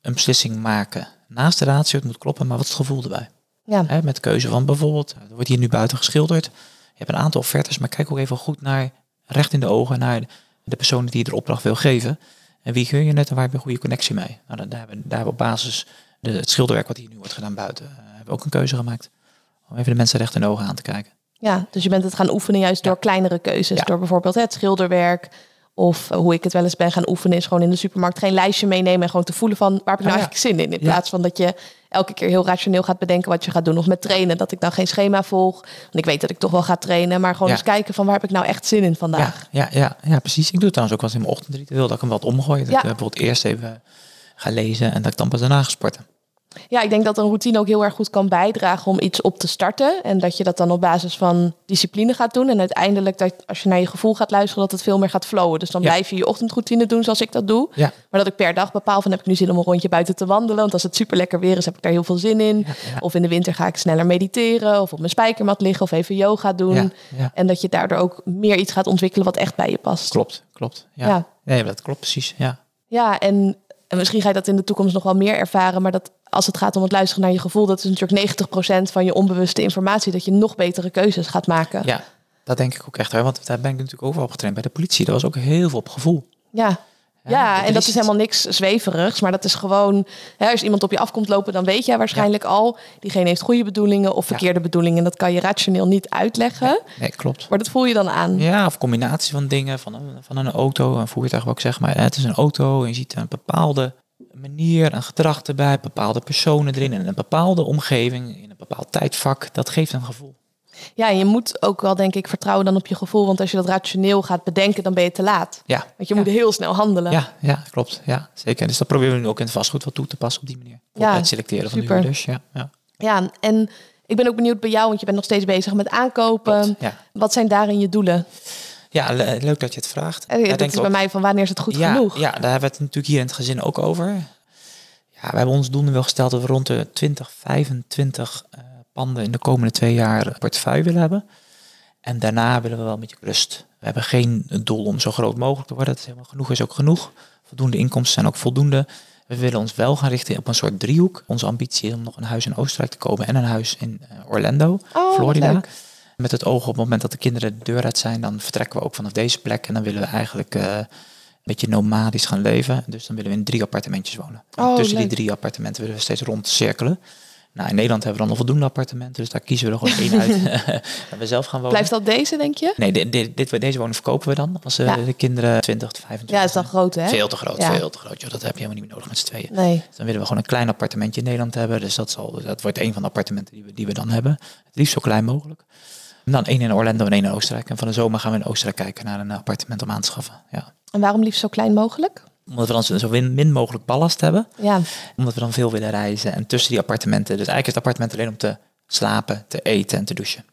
een beslissing maken. Naast de ratio, het moet kloppen, maar wat is het gevoel erbij? Ja. He, met keuze van bijvoorbeeld, er wordt hier nu buiten geschilderd. Je hebt een aantal offertes, maar kijk ook even goed naar recht in de ogen naar de persoon die de opdracht wil geven. En wie gun je net en waar heb je een goede connectie mee? Nou, daar, hebben, daar hebben we op basis de, het schilderwerk wat hier nu wordt gedaan buiten, uh, hebben we ook een keuze gemaakt. Om even de mensen recht in de ogen aan te kijken. Ja, dus je bent het gaan oefenen juist door kleinere keuzes. Door bijvoorbeeld het schilderwerk, of hoe ik het wel eens ben gaan oefenen, is gewoon in de supermarkt geen lijstje meenemen en gewoon te voelen van waar heb ik nou ah, eigenlijk zin in. In plaats van dat je elke keer heel rationeel gaat bedenken wat je gaat doen. Of met trainen, dat ik dan geen schema volg. Want ik weet dat ik toch wel ga trainen, maar gewoon eens kijken van waar heb ik nou echt zin in vandaag. Ja, ja, ja, ja precies. Ik doe het trouwens ook wel eens in mijn ochtendritueel, dat ik hem wat omgooi. Dat ik bijvoorbeeld eerst even ga lezen en dat ik dan pas daarna ga sporten. Ja, ik denk dat een routine ook heel erg goed kan bijdragen om iets op te starten. En dat je dat dan op basis van discipline gaat doen. En uiteindelijk, dat als je naar je gevoel gaat luisteren, dat het veel meer gaat flowen. Dus dan blijf je je ochtendroutine doen zoals ik dat doe. Ja. Maar dat ik per dag bepaal van heb ik nu zin om een rondje buiten te wandelen. Want als het super lekker weer is, heb ik daar heel veel zin in. Of in de winter ga ik sneller mediteren. Of op mijn spijkermat liggen of even yoga doen. En dat je daardoor ook meer iets gaat ontwikkelen wat echt bij je past. Klopt, klopt. Ja, ja. dat klopt precies. Ja. Ja, en en misschien ga je dat in de toekomst nog wel meer ervaren. Maar dat als het gaat om het luisteren naar je gevoel, dat is natuurlijk 90% van je onbewuste informatie, dat je nog betere keuzes gaat maken. Ja, dat denk ik ook echt. Hè? Want daar ben ik natuurlijk overal op getraind. Bij de politie, dat was ook heel veel op gevoel. Ja. Ja, en dat is helemaal niks zweverigs, maar dat is gewoon, hè, als iemand op je afkomt lopen, dan weet jij waarschijnlijk al, diegene heeft goede bedoelingen of verkeerde bedoelingen. Dat kan je rationeel niet uitleggen. Nee, klopt. Maar dat voel je dan aan. Ja, of combinatie van dingen, van een, van een auto, een voertuig, wat ik zeg maar. Het is een auto en je ziet een bepaalde manier, een gedrag erbij, bepaalde personen erin en een bepaalde omgeving, in een bepaald tijdvak. Dat geeft een gevoel. Ja, je moet ook wel, denk ik, vertrouwen dan op je gevoel. Want als je dat rationeel gaat bedenken, dan ben je te laat. Ja. Want je moet heel snel handelen. Ja, ja, klopt. Ja, zeker. Dus dat proberen we nu ook in het vastgoed wat toe te passen op die manier. Voor Ja, het selecteren van de super. huurders. Ja, ja. Ja, en ik ben ook benieuwd bij jou, want je bent nog steeds bezig met aankopen. Klopt, ja. Wat zijn daarin je doelen? ja, le- leuk dat je het vraagt. Eh, Ja, dat denk is ik bij ook- mij van wanneer is het goed ja, genoeg? Ja, daar hebben we het natuurlijk hier in het gezin ook over. Ja, we hebben ons doelen wel gesteld dat we rond de 20, 25 eh, panden in de komende twee jaar een portefeuille willen hebben. En daarna willen we wel met je rust. We hebben geen doel om zo groot mogelijk te worden. Dat is helemaal genoeg is ook genoeg. Voldoende inkomsten zijn ook voldoende. We willen ons wel gaan richten op een soort driehoek. Onze ambitie is om nog een huis in Oostenrijk te kopen en een huis in eh, Orlando, Oh, Florida. leuk. Met het oog op het moment dat de kinderen de deur uit zijn, dan vertrekken we ook vanaf deze plek. En dan willen we eigenlijk eh, een beetje nomadisch gaan leven. Dus dan willen we in drie appartementjes wonen. En Oh, tussen leuk. die drie appartementen willen we steeds rond cirkelen. Nou, in Nederland hebben we dan al voldoende appartementen, dus daar kiezen we er gewoon één uit <laughs> <laughs> we zelf gaan wonen. Blijft dat deze, denk je? Nee, dit, dit, dit- deze woning verkopen we dan als eh, Ja. de kinderen 20 tot 25 Ja, is dan groot, hè? Veel te groot, Ja. veel te groot. Joh, dat heb je helemaal niet meer nodig met z'n tweeën. Nee. Dus dan willen we gewoon een klein appartementje in Nederland hebben. Dus dat, zal, dat wordt een van de appartementen die we, die we dan hebben. Het liefst zo klein mogelijk. En dan één in Orlando en één in Oostenrijk. En van de zomer gaan we in Oostenrijk kijken naar een appartement om aan te schaffen. Ja. En waarom liefst zo klein mogelijk? Omdat we dan zo min, mogelijk ballast hebben. Ja, Omdat we dan veel willen reizen. En tussen die appartementen. Dus eigenlijk is het appartement alleen om te slapen, te eten en te douchen.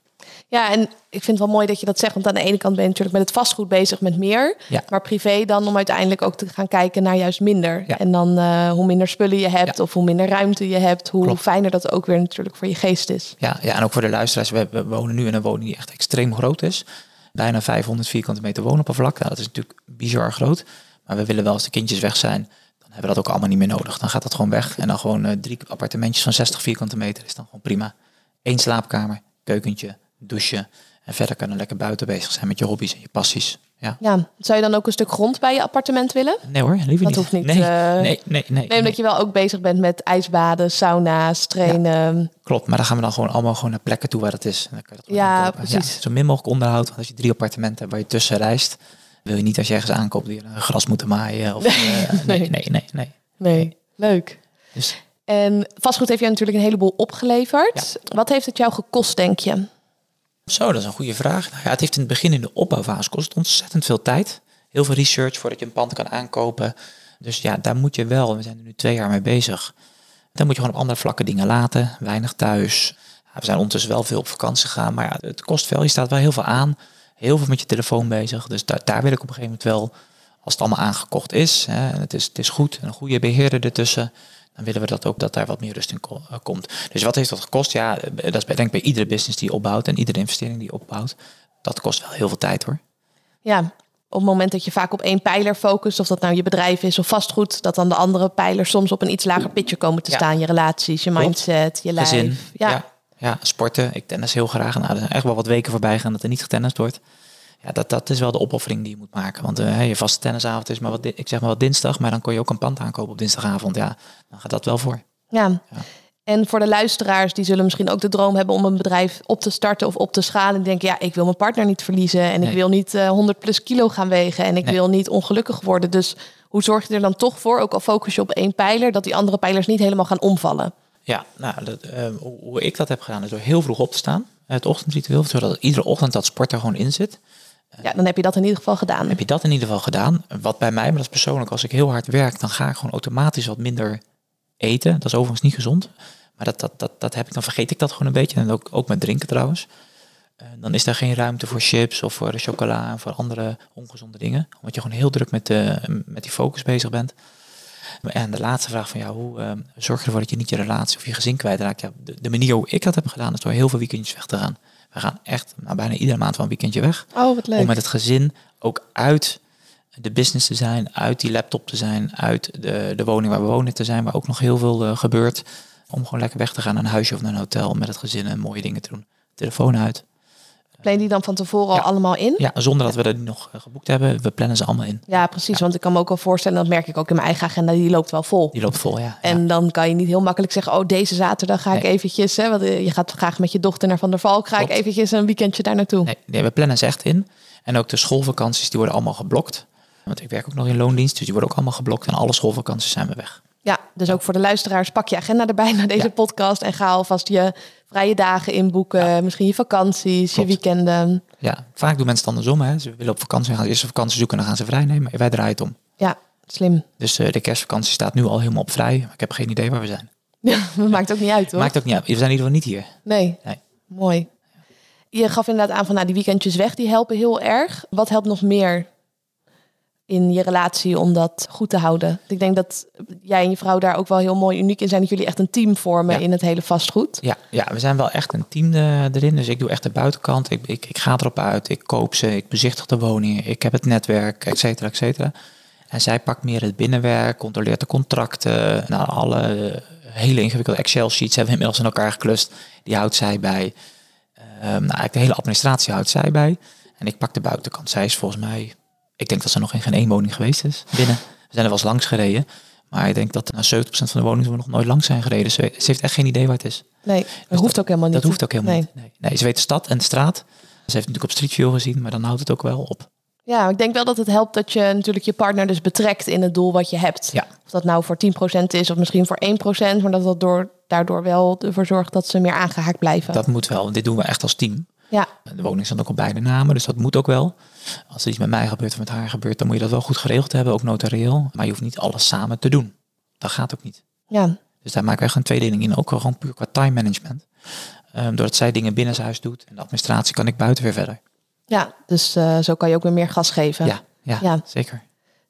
ja, en ik vind het wel mooi dat je dat zegt. Want aan de ene kant ben je natuurlijk met het vastgoed bezig met meer. Ja. Maar privé dan om uiteindelijk ook te gaan kijken naar juist minder. Ja. En dan eh, hoe minder spullen je hebt Ja. of hoe minder ruimte je hebt. Hoe Klopt. fijner dat ook weer natuurlijk voor je geest is. Ja, ja, en ook voor de luisteraars. We, we wonen nu in een woning die echt extreem groot is. Bijna 500 vierkante meter woonoppervlak. Nou, dat is natuurlijk bizar groot. Maar we willen wel als de kindjes weg zijn, dan hebben we dat ook allemaal niet meer nodig. Dan gaat dat gewoon weg. En dan gewoon eh, drie appartementjes van 60 vierkante meter is dan gewoon prima. Eén slaapkamer, keukentje, douchen. En verder kan je lekker buiten bezig zijn met je hobby's en je passies. Ja. Ja, zou je dan ook een stuk grond bij je appartement willen? Nee hoor, liever Dat niet. hoeft niet, Nee, eh, nee, nee, nee, Nee, nee. omdat je wel ook bezig bent met ijsbaden, sauna's, trainen. Klopt, maar dan gaan we dan gewoon allemaal gewoon naar plekken toe waar het is. En dan kan je dat Ja, precies. zo min mogelijk onderhoud. Want als je drie appartementen hebt waar je tussen reist, wil je niet als je ergens aankoopt die een gras moeten maaien. Of, <laughs> eh, nee, Nee. nee, nee, nee. Nee, leuk. Dus En vastgoed heeft jou natuurlijk een heleboel opgeleverd. Wat heeft het jou gekost, denk je? zo, dat is een goede vraag. Nou ja, het heeft in het begin in de opbouwfase kost ontzettend veel tijd. Heel veel research voordat je een pand kan aankopen. Dus ja, daar moet je wel, we zijn er nu twee jaar mee bezig. Dan moet je gewoon op andere vlakken dingen laten. Weinig thuis. We zijn ondertussen wel veel op vakantie gegaan. Maar ja, het kost veel. Je staat wel heel veel aan. Heel veel met je telefoon bezig. Dus daar, daar wil ik op een gegeven moment wel, als het allemaal aangekocht is. Hè, en het is, het is goed. En een goede beheerder ertussen. Dan willen we dat ook dat daar wat meer rust in ko- eh, komt. Dus wat heeft dat gekost? Ja, eh, dat is bij, denk ik bij iedere business die je opbouwt. En iedere investering die opbouwt. Dat kost wel heel veel tijd hoor. Ja, op het moment dat je vaak op één pijler focust, of dat nou je bedrijf is of vastgoed, dat dan de andere pijlers soms op een iets lager pitje komen te Ja. staan. Je relaties, je mindset, je lijf. Gezin. Ja. Ja. Ja. sporten. Ik tennis heel graag. Nou, er zijn echt wel wat weken voorbij gaan dat er niet getennist wordt. Ja, dat, dat is wel de opoffering die je moet maken. Want eh, je vaste tennisavond is maar wat, ik zeg maar wat dinsdag, maar dan kon je ook een pand aankopen op dinsdagavond. Ja, dan gaat dat wel voor. Ja. En voor de luisteraars, die zullen misschien ook de droom hebben om een bedrijf op te starten of op te schalen. En denken, ja, ik wil mijn partner niet verliezen. En ik wil niet eh 100 plus kilo gaan wegen. En ik Nee. wil niet ongelukkig worden. Dus hoe zorg je er dan toch voor, ook al focus je op één pijler, dat die andere pijlers niet helemaal gaan omvallen? Ja, nou, dat, eh, hoe, ik dat heb gedaan is door heel vroeg op te staan. Het ochtendritueel, zodat iedere ochtend dat sport er gewoon in zit. Ja, dan heb je dat in ieder geval gedaan. Heb je dat in ieder geval gedaan? Wat bij mij, maar dat is persoonlijk, als ik heel hard werk, dan ga ik gewoon automatisch wat minder eten. Dat is overigens niet gezond. Maar dat, dat, dat, dat heb ik, dan vergeet ik dat gewoon een beetje. En ook, ook met drinken trouwens. Eh, dan is daar geen ruimte voor chips of voor chocola en voor andere ongezonde dingen. Omdat je gewoon heel druk met, de, met die focus bezig bent. En de laatste vraag van jou, hoe eh, zorg je ervoor dat je niet je relatie of je gezin kwijtraakt? Ja, de, de manier hoe ik dat heb gedaan is door heel veel weekendjes weg te gaan. We gaan echt nou, bijna iedere maand wel een weekendje weg Oh, wat leuk. om met het gezin ook uit de business te zijn, uit die laptop te zijn, uit de, de woning waar we wonen te zijn, waar ook nog heel veel eh, gebeurt. Om gewoon lekker weg te gaan naar een huisje of naar een hotel met het gezin en mooie dingen te doen. Telefoon uit. Plan die dan van tevoren al allemaal in? Ja, zonder dat we dat nog eh, geboekt hebben. We plannen ze allemaal in. Ja, precies. Want ik kan me ook wel voorstellen, dat merk ik ook in mijn eigen agenda, die loopt wel vol. Die loopt vol, ja. En dan kan je niet heel makkelijk zeggen, oh, deze zaterdag ga ik eventjes, hè, want eh, je gaat graag met je dochter naar Van der Valk, ga ik eventjes een weekendje daar naartoe. Nee, nee, we plannen ze echt in. En ook de schoolvakanties, die worden allemaal geblokt. Want ik werk ook nog in loondienst, dus die worden ook allemaal geblokt. En alle schoolvakanties zijn we weg. Ja, dus ook voor de luisteraars, pak je agenda erbij naar deze Ja. podcast en ga alvast je vrije dagen inboeken, misschien je vakanties, Klopt. je weekenden. Ja, vaak doen mensen het andersom. Hè. Ze willen op vakantie gaan, eerst een vakantie zoeken en dan gaan ze vrij nemen. Wij draaien het om. Ja, slim. Dus eh, de kerstvakantie staat nu al helemaal op vrij. Maar ik heb geen idee waar we zijn. <laughs> Ja, dat maakt ook niet uit, hoor. Maakt ook niet uit. We zijn in ieder geval niet hier. Nee. Nee. Mooi. Je gaf inderdaad aan van nou, die weekendjes weg, die helpen heel erg. Wat helpt nog meer in je relatie om dat goed te houden? Ik denk dat jij en je vrouw daar ook wel heel mooi uniek in zijn. Dat jullie echt een team vormen Ja. in het hele vastgoed. Ja, ja, we zijn wel echt een team eh, erin. Dus ik doe echt de buitenkant. Ik, ik, ik ga erop uit. Ik koop ze. Ik bezichtig de woningen. Ik heb het netwerk, et cetera, et cetera. En zij pakt meer het binnenwerk, controleert de contracten. Nou, alle hele ingewikkelde Excel-sheets hebben we inmiddels in elkaar geklust. Die houdt zij bij. Ehm, nou, eigenlijk de hele administratie houdt zij bij. En ik pak de buitenkant. Zij is volgens mij... Ik denk dat ze nog in geen één woning geweest is binnen. We zijn er wel eens langs gereden. Maar ik denk dat na 70% van de woningen we nog nooit langs zijn gereden. Ze, ze heeft echt geen idee waar het is. Nee, dat hoeft ook helemaal niet. Dat hoeft ook helemaal Nee. niet. Nee. nee, ze weet de stad en de straat. Ze heeft natuurlijk op Street View gezien, maar dan houdt het ook wel op. Ja, ik denk wel dat het helpt dat je natuurlijk je partner dus betrekt in het doel wat je hebt. Ja. Of dat nou voor 10% is of misschien voor 1%, maar dat dat door, daardoor wel ervoor zorgt dat ze meer aangehaakt blijven. Dat moet wel. Dit doen we echt als team. Ja, De woning staat ook op beide namen, dus dat moet ook wel. Als er iets met mij gebeurt of met haar gebeurt, dan moet je dat wel goed geregeld hebben, ook notarieel. Maar je hoeft niet alles samen te doen. Dat gaat ook niet. ja, Dus daar maken we echt een tweedeling in, ook wel gewoon puur qua time management. Ehm, doordat zij dingen binnen huis doet en de administratie kan ik buiten weer verder. ja. dus eh, zo kan je ook weer meer gas geven. Ja, ja, Ja. zeker.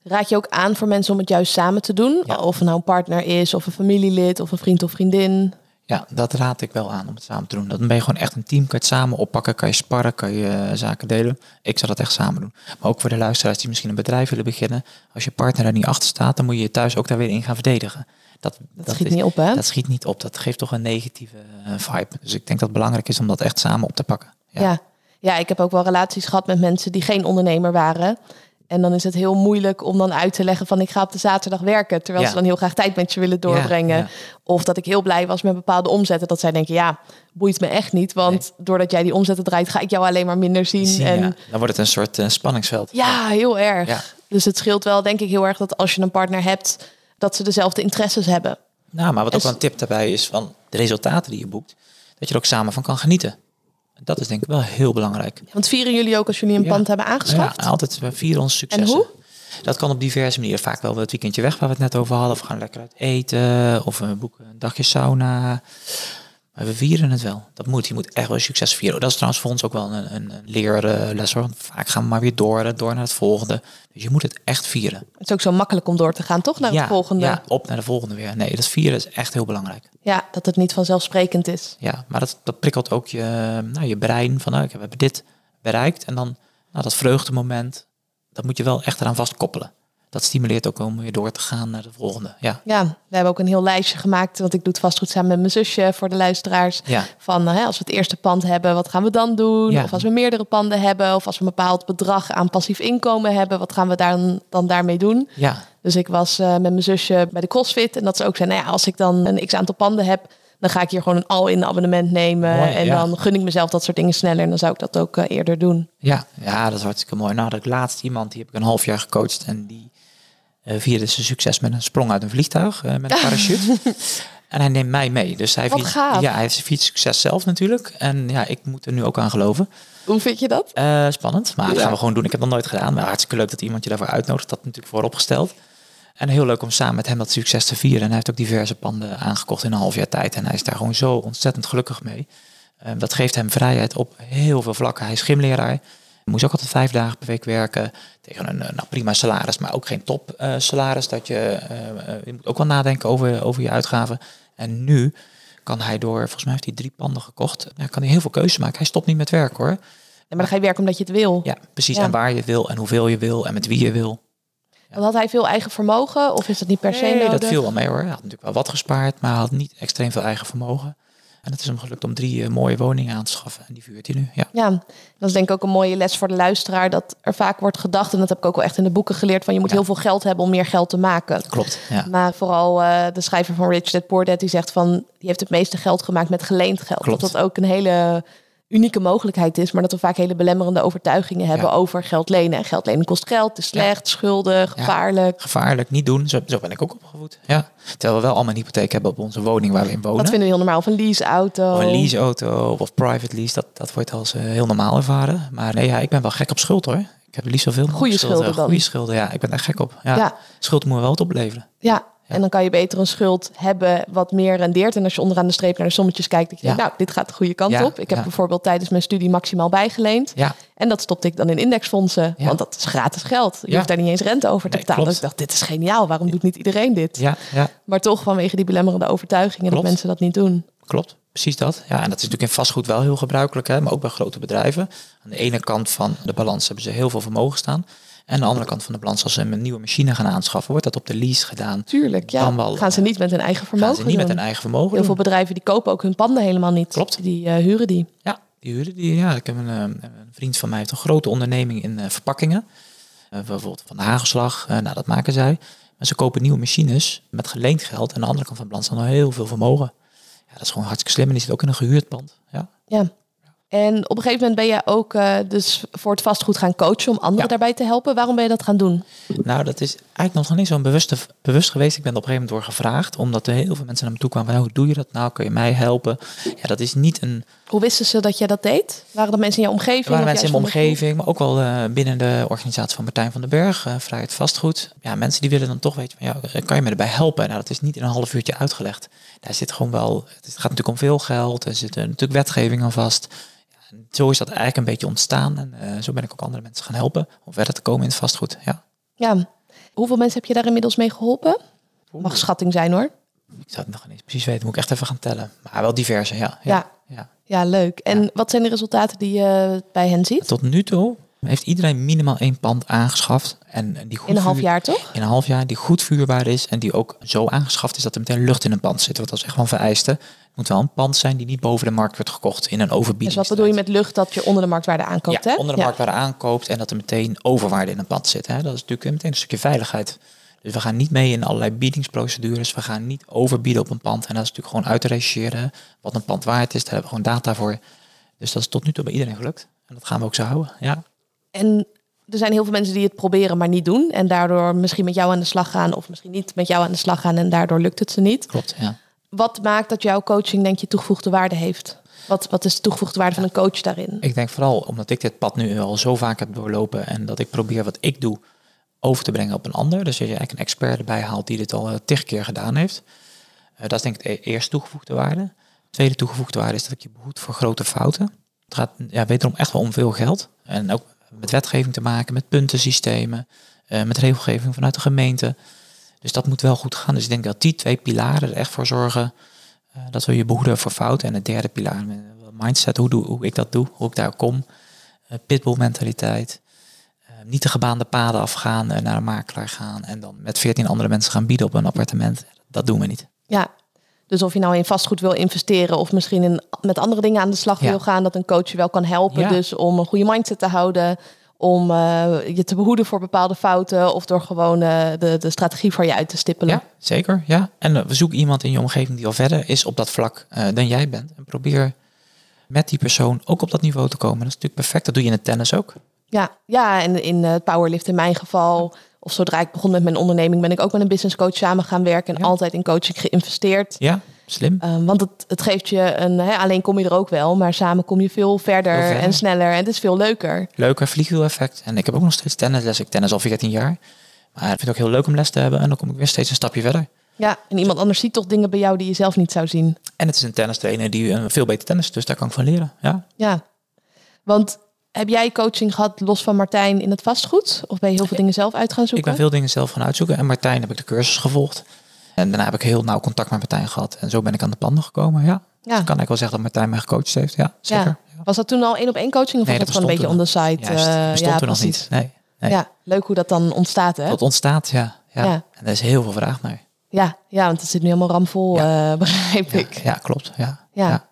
Raad je ook aan voor mensen om het juist samen te doen? Ja. Of het nou een partner is, of een familielid, of een vriend of vriendin. Ja, dat raad ik wel aan om het samen te doen. Dan ben je gewoon echt een team. Kan je het samen oppakken, kan je sparren, kan je eh, zaken delen. Ik zou dat echt samen doen. Maar ook voor de luisteraars die misschien een bedrijf willen beginnen. Als je partner er niet achter staat, dan moet je je thuis ook daar weer in gaan verdedigen. Dat, Dat, schiet niet op, hè? Dat schiet niet op. Dat geeft toch een negatieve eh, vibe. Dus ik denk dat het belangrijk is om dat echt samen op te pakken. Ja. ja. ik heb ook wel relaties gehad met mensen die geen ondernemer waren. En dan is het heel moeilijk om dan uit te leggen van ik ga op de zaterdag werken. Terwijl Ja. ze dan heel graag tijd met je willen doorbrengen. ja. Of dat ik heel blij was met bepaalde omzetten. Dat zij denken, ja, boeit me echt niet. Want doordat jij die omzetten draait, ga ik jou alleen maar minder zien. Zie, en ja. Dan wordt het een soort eh, spanningsveld. ja, heel erg. Dus het scheelt wel, denk ik, heel erg dat als je een partner hebt, dat ze dezelfde interesses hebben. Nou, maar wat ook wel een tip daarbij is van de resultaten die je boekt. Dat je er ook samen van kan genieten. Dat is denk ik wel heel belangrijk. Want vieren jullie ook als jullie een Ja. pand hebben aangeschaft? Ja, altijd we vieren ons successen. En hoe? Dat kan op diverse manieren. Vaak wel het weekendje weg waar we het net over hadden. Of we gaan lekker uit eten. Of we boeken een dagje sauna. Maar we vieren het wel. Dat moet. Je moet echt wel succes vieren. Dat is trouwens voor ons ook wel een, een, een leerles. hoor. Vaak gaan we maar weer door, door naar het volgende. Dus je moet het echt vieren. Het is ook zo makkelijk om door te gaan, toch? Naar ja, het volgende. Ja, op naar de volgende weer. Nee, dat vieren is echt heel belangrijk. Ja, dat het niet vanzelfsprekend is. Ja, maar dat, dat prikkelt ook je, nou, je brein. Van, nou, ik heb dit bereikt. En dan nou, dat vreugdemoment. Dat moet je wel echt eraan vastkoppelen. Dat stimuleert ook om weer door te gaan naar de volgende. Ja, Ja, we hebben ook een heel lijstje gemaakt. Want ik doe het vastgoed samen met mijn zusje voor de luisteraars. ja. Van eh, hè, als we het eerste pand hebben, wat gaan we dan doen? Ja. Of als we meerdere panden hebben, of als we een bepaald bedrag aan passief inkomen hebben, wat gaan we dan, dan daarmee doen? ja. Dus ik was eh, met mijn zusje bij de CrossFit en dat ze ook zei, nou ja, als ik dan een x aantal panden heb, dan ga ik hier gewoon een all-in abonnement nemen. Mooi, en ja. dan gun ik mezelf dat soort dingen sneller en dan zou ik dat ook eh, eerder doen. Ja, ja, dat is hartstikke mooi. Nou, dat laatst iemand, die heb ik een half jaar gecoacht en die vierde zijn succes met een sprong uit een vliegtuig eh, met een parachute. <laughs> en hij neemt mij mee. Dus hij ja, hij heeft viert succes zelf natuurlijk. En ja, ik moet er nu ook aan geloven. Hoe vind je dat? Eh, spannend, maar dat gaan we gewoon doen. Ik heb dat nooit gedaan, maar hartstikke leuk dat iemand je daarvoor uitnodigt. Dat natuurlijk vooropgesteld. En heel leuk om samen met hem dat succes te vieren. En hij heeft ook diverse panden aangekocht in een half jaar tijd. En hij is daar gewoon zo ontzettend gelukkig mee. Eh, dat geeft hem vrijheid op heel veel vlakken. Hij is gymleraar. Moest ook altijd vijf dagen per week werken. Tegen een eh, nou, prima salaris, maar ook geen top eh, salaris. Dat je, eh, je moet ook wel nadenken over, over je uitgaven. En nu kan hij door, volgens mij heeft hij drie panden gekocht. Ja, kan hij heel veel keuzes maken. Hij stopt niet met werk hoor. Ja, maar dan ga je werken omdat je het wil. Ja, precies. Ja. En waar je wil en hoeveel je wil en met wie je wil. Had hij veel eigen vermogen of is dat niet per se Nee, nodig? dat viel wel mee hoor. Hij had natuurlijk wel wat gespaard, maar hij had niet extreem veel eigen vermogen. En het is hem gelukt om drie eh, mooie woningen aan te schaffen. En die vuurt hij nu, ja. Ja, dat is denk ik ook een mooie les voor de luisteraar. Dat er vaak wordt gedacht, en dat heb ik ook wel echt in de boeken geleerd, van je moet Ja. heel veel geld hebben om meer geld te maken. Klopt, ja. Maar vooral eh, de schrijver van Rich Dad Poor Dad, die zegt van, die heeft het meeste geld gemaakt met geleend geld. Klopt. Dat dat ook een hele unieke mogelijkheid is, maar dat we vaak hele belemmerende overtuigingen hebben Ja. over geld lenen. En geld lenen kost geld, is slecht, schulden, gevaarlijk. Gevaarlijk, niet doen. Zo, zo ben ik ook opgevoed. Ja. Terwijl we wel allemaal een hypotheek hebben op onze woning waar we in wonen. Dat vinden we heel normaal. Of een leaseauto. Of een leaseauto of private lease, dat, dat wordt als eh, heel normaal ervaren. Maar nee, ja, ik ben wel gek op schuld hoor. Ik heb liefst zoveel Goeie schulden dan. Goede schulden, ja. Ik ben echt gek op. Ja. Schuld moet wel wat opleveren. Ja. En dan kan je beter een schuld hebben wat meer rendeert. En als je onderaan de streep naar de sommetjes kijkt, dat je denkt, nou, dit gaat de goede kant op. Ik heb bijvoorbeeld tijdens mijn studie maximaal bijgeleend. Ja, En dat stopte ik dan in indexfondsen. Want dat is gratis geld. Je hoeft daar niet eens rente over te betalen. Dus ik dacht, dit is geniaal. Waarom doet niet iedereen dit? ja, ja. Maar toch vanwege die belemmerende overtuigingen dat mensen dat niet doen. Klopt, precies dat. Ja, en dat is natuurlijk in vastgoed wel heel gebruikelijk, hè, maar ook bij grote bedrijven. Aan de ene kant van de balans hebben ze heel veel vermogen staan. En aan de andere kant van de balans, als ze een nieuwe machine gaan aanschaffen, wordt dat op de lease gedaan. Tuurlijk, ja. Dan wel, gaan ze niet met hun eigen vermogen Gaan ze niet met hun eigen vermogen Heel doen. veel bedrijven die kopen ook hun panden helemaal niet. Klopt. Die eh, huren die. Ja, die huren die. Ja, ik heb een, eh, een vriend van mij heeft een grote onderneming in eh, verpakkingen. Eh, bijvoorbeeld van de hagelslag. eh, nou, dat maken zij. Maar ze kopen nieuwe machines met geleend geld. En aan de andere kant van de balans dan heel veel vermogen. Ja, dat is gewoon hartstikke slim. En die zit ook in een gehuurd pand. Ja. Ja. En op een gegeven moment ben je ook eh, dus voor het vastgoed gaan coachen om anderen Ja. daarbij te helpen. Waarom ben je dat gaan doen? Nou, dat is eigenlijk nog niet zo'n bewuste, bewust geweest. Ik ben er op een gegeven moment door gevraagd. Omdat er heel veel mensen naar me toe kwamen. van, Hoe doe je dat nou? Kun je mij helpen? Ja, dat is niet een Hoe wisten ze dat jij dat deed? Waren er mensen in je omgeving? Er waren mensen in mijn omgeving, maar ook wel eh, binnen de organisatie van Martijn van den Berg, eh Vrijheid Vastgoed. Ja, mensen die willen dan toch weten van, ja, kan je me erbij helpen? Nou, dat is niet in een half uurtje uitgelegd. Daar zit gewoon wel, het gaat natuurlijk om veel geld, er zit natuurlijk wetgeving aan vast. En zo is dat eigenlijk een beetje ontstaan en eh, zo ben ik ook andere mensen gaan helpen om verder te komen in het vastgoed. Ja. Ja. Hoeveel mensen heb je daar inmiddels mee geholpen? Mag schatting zijn hoor. Ik zou het nog niet precies weten, moet ik echt even gaan tellen. Maar wel diverse, ja. Ja. ja. Ja, leuk. En wat zijn de resultaten die je bij hen ziet? Tot nu toe heeft iedereen minimaal één pand aangeschaft. En, die goed In een half jaar toch? in een half jaar die goed vuurbaar is en die ook zo aangeschaft is dat er meteen lucht in een pand zit. Want dat is echt wel een vereiste. Het moet wel een pand zijn die niet boven de markt wordt gekocht in een Dus overbieding. wat bedoel je met lucht dat je onder de marktwaarde aankoopt? ja, hè? onder de marktwaarde aankoopt en dat er meteen overwaarde in een pand zit. Hè. Dat is natuurlijk meteen een stukje veiligheid. Dus we gaan niet mee in allerlei biedingsprocedures. We gaan niet overbieden op een pand. En dat is natuurlijk gewoon uit te rechercheren wat een pand waard is. Daar hebben we gewoon data voor. Dus dat is tot nu toe bij iedereen gelukt. En dat gaan we ook zo houden. Ja. En er zijn heel veel mensen die het proberen, maar niet doen. En daardoor misschien met jou aan de slag gaan, of misschien niet met jou aan de slag gaan en daardoor lukt het ze niet. Klopt, ja. Wat maakt dat jouw coaching, denk je, toegevoegde waarde heeft? Wat, wat is de toegevoegde waarde van een coach daarin? Ik denk vooral omdat ik dit pad nu al zo vaak heb doorlopen en dat ik probeer wat ik doe over te brengen op een ander. Dus dat je eigenlijk een expert erbij haalt die dit al uh, tig keer gedaan heeft. Uh, dat is denk ik de eerste toegevoegde waarde. Tweede toegevoegde waarde is dat ik je behoed voor grote fouten. Het gaat ja, wederom echt wel om veel geld. En ook met wetgeving te maken, met puntensystemen, uh, met regelgeving vanuit de gemeente. Dus dat moet wel goed gaan. Dus ik denk dat die twee pilaren er echt voor zorgen uh, dat we je behoeden voor fouten. En het derde pilaar, mindset, hoe, doe, hoe ik dat doe, hoe ik daar kom. Uh, pitbull mentaliteit. Uh, niet de gebaande paden afgaan, naar een makelaar gaan en dan met veertien andere mensen gaan bieden op een appartement. Dat doen we niet. Ja, dus of je nou in vastgoed wil investeren of misschien in, met andere dingen aan de slag ja. wil gaan, dat een coach je wel kan helpen. Ja. Dus om een goede mindset te houden, om uh, je te behoeden voor bepaalde fouten of door gewoon uh, de, de strategie voor je uit te stippelen. Ja, zeker. Ja. En uh, we zoeken iemand in je omgeving die al verder is op dat vlak dan jij bent. En probeer met die persoon ook op dat niveau te komen. Dat is natuurlijk perfect. Dat doe je in het tennis ook. Ja, ja en in het powerlift in mijn geval. Of zodra ik begon met mijn onderneming, ben ik ook met een business coach samen gaan werken. En ja. altijd in coaching geïnvesteerd. Ja, slim. Um, want het, het geeft je een. Hè, alleen kom je er ook wel, maar samen kom je veel verder, veel verder. en sneller. En het is veel leuker. Leuker vliegwiel-effect. En ik heb ook nog steeds tennisles. Ik tennis al 14 jaar. Maar ik vind het ook heel leuk om les te hebben. En dan kom ik weer steeds een stapje verder. Ja, en iemand anders ziet toch dingen bij jou die je zelf niet zou zien. En het is een tennistrainer die een veel beter tennis, dus daar kan ik van leren. Ja. Ja, want heb jij coaching gehad los van Martijn in het vastgoed? Of ben je heel veel dingen zelf uit gaan zoeken? Ik ben veel dingen zelf gaan uitzoeken. En Martijn heb ik de cursus gevolgd. En daarna heb ik heel nauw contact met Martijn gehad. En zo ben ik aan de panden gekomen, ja. ja. Dus kan ik wel zeggen dat Martijn mij gecoacht heeft, ja, zeker. Ja. Was dat toen al één op één coaching of nee, was dat, gewoon een beetje on the side? Juist, uh, bestond ja, toen nog niet. Nee. Ja, leuk hoe dat dan ontstaat, hè? Dat ontstaat, ja. ja. Ja. En daar is heel veel vraag naar. Ja, ja, want het zit nu helemaal ramvol, eh, <laughs> begrijp Ja, ik. ja klopt. Ja. Ja. Ja.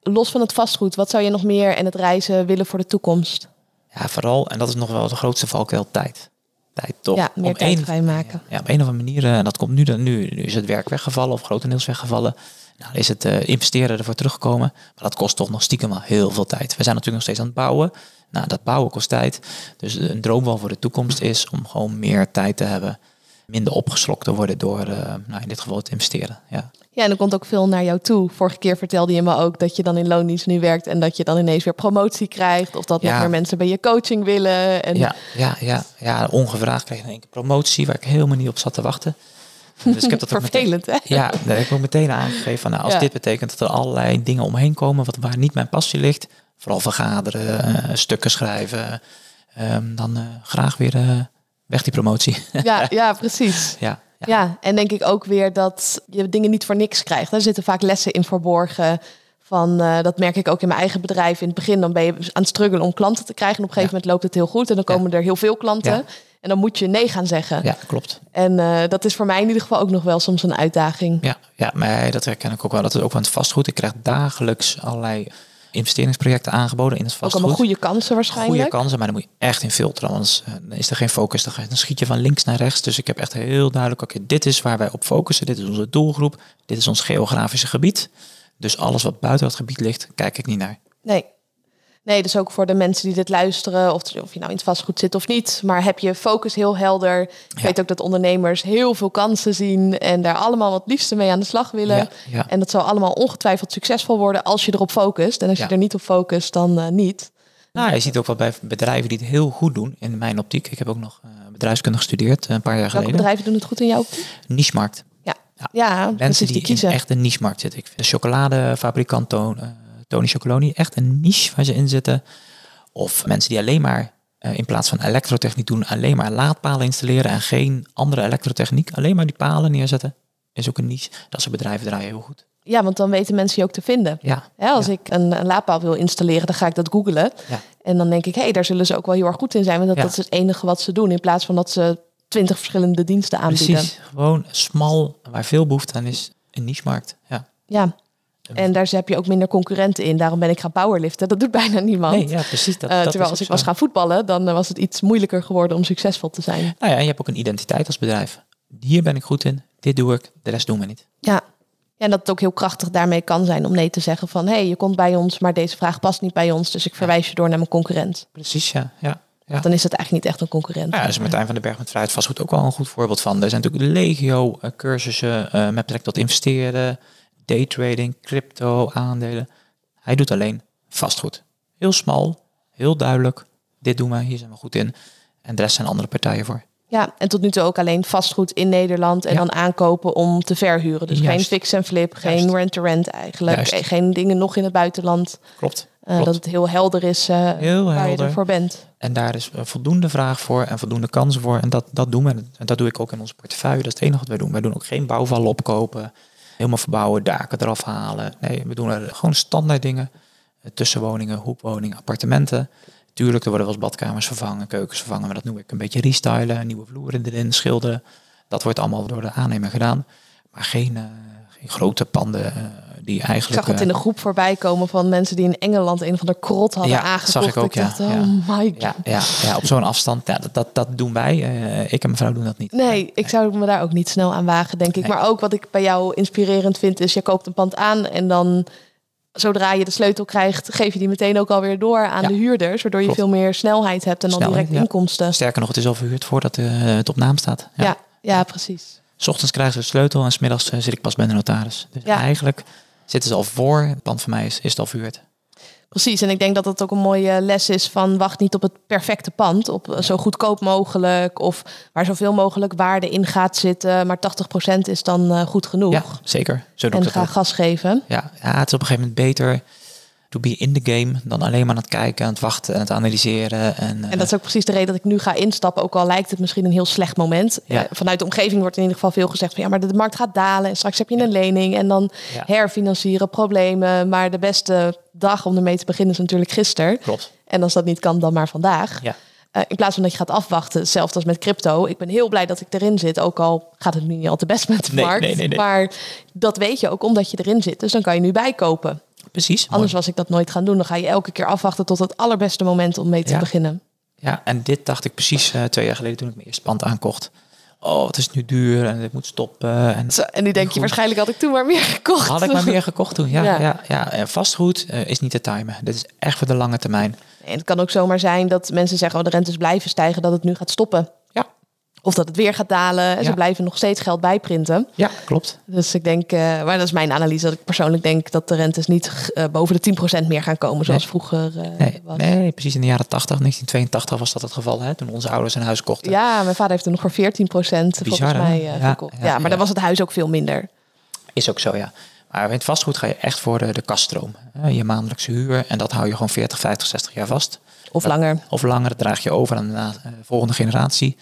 Los van het vastgoed, wat zou je nog meer en het reizen willen voor de toekomst? Ja, vooral, en dat is nog wel de grootste valkuil, tijd. Tijd toch? Ja, meer Op tijd een- vrijmaken. Ja, op een of andere manier, eh, en dat komt nu, dan- nu, nu is het werk weggevallen of grotendeels weggevallen. Nou, is het eh, investeren ervoor teruggekomen. Maar dat kost toch nog stiekem heel veel tijd. We zijn natuurlijk nog steeds aan het bouwen. Nou, dat bouwen kost tijd. Dus een droom wel voor de toekomst is om gewoon meer tijd te hebben. Minder opgeslokt te worden door, eh, nou, in dit geval het investeren. Ja. Ja, en er komt ook veel naar jou toe. Vorige keer vertelde je me ook dat je dan in loondienst nu werkt en dat je dan ineens weer promotie krijgt. Of dat nog Ja. meer mensen bij je coaching willen. En Ja, ja, ja, ja, ongevraagd kreeg ik in één keer promotie waar ik helemaal niet op zat te wachten. Dus ik heb dat ook <laughs> meteen, vervelend, hè? Ja, daar heb ik ook meteen aangegeven. Van, nou, als Ja. dit betekent dat er allerlei dingen omheen komen wat, waar niet mijn passie ligt, vooral vergaderen, eh, stukken schrijven, ehm, dan eh, graag weer eh, weg die promotie. Ja, <laughs> ja, precies. ja, ja. Ja, en denk ik ook weer dat je dingen niet voor niks krijgt. Er zitten vaak lessen in verborgen. Van, eh, dat merk ik ook in mijn eigen bedrijf. In het begin dan ben je aan het struggelen om klanten te krijgen. En op een gegeven moment loopt het heel goed. En dan Ja. komen er heel veel klanten. En dan moet je nee gaan zeggen. ja, klopt. En eh, dat is voor mij in ieder geval ook nog wel soms een uitdaging. Ja, ja, maar dat herken ik ook wel. Dat is ook van het vastgoed. Ik krijg dagelijks allerlei investeringsprojecten aangeboden in het ook vastgoed. allemaal goede kansen waarschijnlijk. Goede kansen, maar dan moet je echt in filteren. Anders eh, is er geen focus. Dan schiet je van links naar rechts. Dus ik heb echt heel duidelijk, oké, dit is waar wij op focussen. Dit is onze doelgroep. Dit is ons geografische gebied. Dus alles wat buiten dat gebied ligt, kijk ik niet naar. Nee. Nee, dus ook voor de mensen die dit luisteren, of, of je nou in het vastgoed zit of niet, maar heb je focus heel helder. Ik Ja. weet ook dat ondernemers heel veel kansen zien en daar allemaal wat liefste mee aan de slag willen. Ja, ja. En dat zal allemaal ongetwijfeld succesvol worden als je erop focust. En als je er niet op focust, dan eh, niet. Nou, je ziet ook wel bij bedrijven die het heel goed doen, in mijn optiek. Ik heb ook nog eh, bedrijfskunde gestudeerd, eh, een paar jaar Welke geleden. bedrijven doen het goed in jouw optiek? Niche-markt. Ja, Ja. ja Mensen die, die kiezen. in echt een niche-markt zitten. Ik vind de chocoladefabrikant Ton- eh, Tony Chocoloni echt een niche waar ze in zitten. Of mensen die alleen maar eh, in plaats van elektrotechniek doen, alleen maar laadpalen installeren en geen andere elektrotechniek. Alleen maar die palen neerzetten. Is ook een niche. Dat soort bedrijven draaien heel goed. Ja, want dan weten mensen je ook te vinden. Ja. Als Ja. ik een, een laadpaal wil installeren, dan ga ik dat googlen. Ja. En dan denk ik, hé, hey, daar zullen ze ook wel heel erg goed in zijn. Want dat, Ja. dat is het enige wat ze doen. In plaats van dat ze twintig verschillende diensten aanbieden. Precies. Gewoon smal, waar veel behoefte aan is, een niche-markt. Ja. Ja. En daar heb je ook minder concurrenten in. Daarom ben ik gaan powerliften. Dat doet bijna niemand. Nee, ja, precies. Dat, Eh, dat terwijl als ik was gaan voetballen, dan eh, was het iets moeilijker geworden om succesvol te zijn. Nou ja, en je hebt ook een identiteit als bedrijf. Hier ben ik goed in, dit doe ik, de rest doen we niet. Ja. ja, en dat het ook heel krachtig daarmee kan zijn om nee te zeggen van... hé, hey, je komt bij ons, maar deze vraag past niet bij ons. Dus ik verwijs je door naar mijn concurrent. Precies, ja. ja, ja. Dan is het eigenlijk niet echt een concurrent. Nou ja, daar is Martijn van den Berg met vrijheid vastgoed ook wel een goed voorbeeld van. Er zijn natuurlijk legio eh, cursussen eh, met betrekking tot investeren, daytrading, crypto, aandelen. Hij doet alleen vastgoed. Heel smal, heel duidelijk. Dit doen we, hier zijn we goed in. En de rest zijn andere partijen voor. Ja, en tot nu toe ook alleen vastgoed in Nederland en Ja. dan aankopen om te verhuren. Dus geen fix en flip, geen rent-to-rent eigenlijk. Juist. Geen dingen nog in het buitenland. Klopt. Eh, Klopt. dat het heel helder is eh, Heel waar je ervoor bent. En daar is eh, voldoende vraag voor en voldoende kansen voor. En dat, dat doen we. En dat doe ik ook in onze portefeuille. Dat is het enige wat wij doen. Wij doen ook geen bouwvallen opkopen. Helemaal verbouwen, daken eraf halen. Nee, we doen er gewoon standaard dingen. Eh, Tussenwoningen, hoekwoningen, appartementen. Tuurlijk, er worden wel eens badkamers vervangen, keukens vervangen. Maar dat noem ik een beetje restylen. Nieuwe vloeren erin, schilderen. Dat wordt allemaal door de aannemer gedaan. Maar geen, eh, geen grote panden die Ik eigenlijk... zag het in eh, de groep voorbij komen van mensen die in Engeland een van de krot hadden Ja, aangekocht. zag ik ook, ja. dacht, oh Ja. my god. ja, ja, op zo'n afstand. Ja, dat, dat, dat doen wij. Eh, ik en mevrouw doen dat niet. Nee, ik zou me daar ook niet snel aan wagen, denk ik. Nee. Maar ook wat ik bij jou inspirerend vind, is je koopt een pand aan en dan zodra je de sleutel krijgt, geef je die meteen ook alweer door aan Ja. de huurders, waardoor je Klopt. veel meer snelheid hebt en dan Snelheid, direct ja. inkomsten. Sterker nog, het is al verhuurd voordat eh, het op naam staat. Ja. Ja. ja, precies. S ochtends krijgen ze de sleutel en smiddags eh, zit ik pas bij de notaris. Dus Ja. eigenlijk zitten ze al voor het pand van mij is, is het al verhuurd. Precies, en ik denk dat dat ook een mooie les is van wacht niet op het perfecte pand, op zo goedkoop mogelijk of waar zoveel mogelijk waarde in gaat zitten, maar 80% is dan eh, goed genoeg. Ja, zeker. Zo doe en ik dat ga ook. gas geven. Ja, ja, het is op een gegeven moment beter to be in the game dan alleen maar aan het kijken, aan het wachten en het analyseren. En, En dat is ook precies de reden dat ik nu ga instappen, ook al lijkt het misschien een heel slecht moment. Ja. Eh, vanuit de omgeving wordt in ieder geval veel gezegd van ja, maar de markt gaat dalen en straks heb je een lening en dan Ja. herfinancieren, problemen. Maar de beste dag om ermee te beginnen is natuurlijk gisteren. Klopt. En als dat niet kan, dan maar vandaag. Ja. Eh, in plaats van dat je gaat afwachten, hetzelfde als met crypto. Ik ben heel blij dat ik erin zit, ook al gaat het nu niet al te best met de Nee, markt. nee, nee, nee. Maar dat weet je ook omdat je erin zit. Dus dan kan je nu bijkopen. Precies. mooi. Anders was ik dat nooit gaan doen. Dan ga je elke keer afwachten tot het allerbeste moment om mee te Ja. beginnen. Ja, en dit dacht ik precies eh, twee jaar geleden toen ik mijn eerste pand aankocht. Oh, het is nu duur en ik moet stoppen. En Zo, en nu denk je waarschijnlijk had ik toen maar meer gekocht. had ik maar meer gekocht toen. Ja, <laughs> Ja. ja. Ja, En vastgoed eh, is niet te timen. Dit is echt voor de lange termijn. En het kan ook zomaar zijn dat mensen zeggen, oh, de rentes blijven stijgen, dat het nu gaat stoppen. Of dat het weer gaat dalen. En ze blijven nog steeds geld bijprinten. ja klopt. Dus ik denk, eh, maar dat is mijn analyse, dat ik persoonlijk denk dat de rentes niet eh, boven de 10% meer gaan komen, zoals Nee. vroeger eh, Nee, was. nee, precies in de jaren 80, 1982 was dat het geval. Hè, toen onze ouders een huis kochten. Ja, mijn vader heeft er nog voor 14% volgens Bizar, mij Ja, gekocht. Ja, ja, maar dan was het huis ook veel minder. Is ook zo, ja. Maar in het vastgoed ga je echt voor de, de kaststroom. Je maandelijkse huur. En dat hou je gewoon 40, 50, 60 jaar vast. Of langer. Of langer, dat draag je over aan de volgende generatie.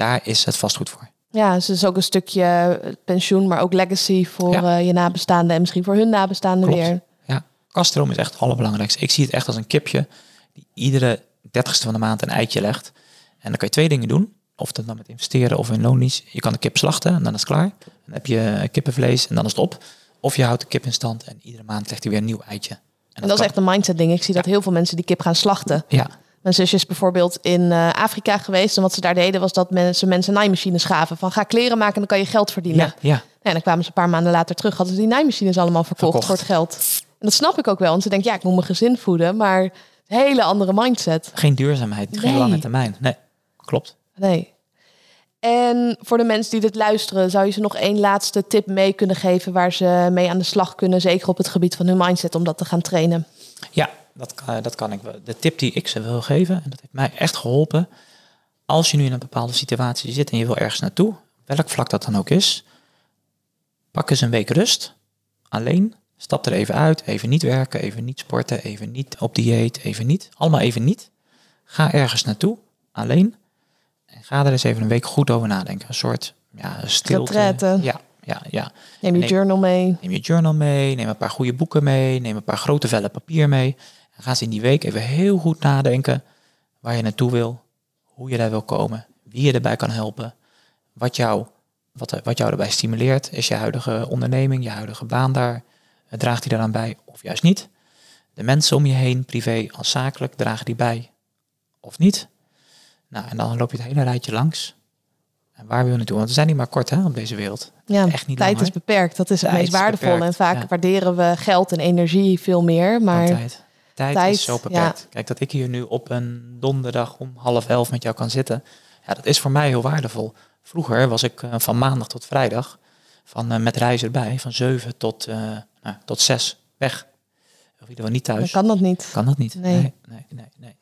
Daar is het vastgoed voor. Ja, dus het is ook een stukje eh, pensioen, maar ook legacy voor Ja. eh, je nabestaanden en misschien voor hun nabestaanden Klopt. weer. Ja, kaststroom is echt het allerbelangrijkste. Ik zie het echt als een kipje die iedere dertigste van de maand een eitje legt. En dan kan je twee dingen doen. Of dat dan met investeren of in loonies. Je kan de kip slachten en dan is het klaar. Dan heb je kippenvlees en dan is het op. Of je houdt de kip in stand en iedere maand legt hij weer een nieuw eitje. En dat is echt een mindset ding. Ik zie dat heel veel mensen die kip gaan slachten. Ja, Mijn zusje is bijvoorbeeld in eh, Afrika geweest. En wat ze daar deden was dat mensen mensen naaimachines gaven. Van ga kleren maken en dan kan je geld verdienen. ja, ja. En dan kwamen ze een paar maanden later terug. Hadden ze die naaimachines allemaal verkocht, Verkocht. voor het geld. En dat snap ik ook wel. Want ze denkt, ja, ik moet mijn gezin voeden. Maar een hele andere mindset. Geen duurzaamheid, geen lange termijn. Nee, klopt. Nee. En voor de mensen die dit luisteren, zou je ze nog één laatste tip mee kunnen geven waar ze mee aan de slag kunnen, zeker op het gebied van hun mindset, om dat te gaan trainen? Ja, dat kan, dat kan ik wel. De tip die ik ze wil geven, en dat heeft mij echt geholpen. Als je nu in een bepaalde situatie zit en je wil ergens naartoe, welk vlak dat dan ook is, pak eens een week rust. Alleen, stap er even uit, even niet werken, even niet sporten, even niet op dieet, even niet. Allemaal even niet. Ga ergens naartoe, alleen. En ga er eens even een week goed over nadenken. Een soort ja, stilte. Ja, ja, ja. Neem je journal mee. Neem je journal mee, neem een paar goede boeken mee, neem een paar grote vellen papier mee. En ga eens in die week even heel goed nadenken waar je naartoe wil, hoe je daar wil komen, wie je erbij kan helpen, wat jou, wat, wat jou erbij stimuleert. Is je huidige onderneming, je huidige baan daar, eh, draagt die daaraan bij of juist niet? De mensen om je heen, privé als zakelijk, dragen die bij of niet? Nou, en dan loop je het hele rijtje langs. En waar wil je naartoe? Want we zijn niet maar kort hè, op deze wereld. Ja, Echt niet tijd lang, is beperkt. Dat is het Tijd meest is waardevolle. En vaak ja. waarderen we geld en energie veel meer. Maar Dan tijd. Is zo ja. beperkt. Kijk, dat ik hier nu op een donderdag om half elf met jou kan zitten, ja, dat is voor mij heel waardevol. Vroeger was ik eh, van maandag tot vrijdag, van, eh, met reizen erbij, van zeven tot, eh, nou, tot zes weg. Of in ieder geval niet dan thuis. kan dat niet. Kan dat niet? Nee. nee, nee, nee. nee.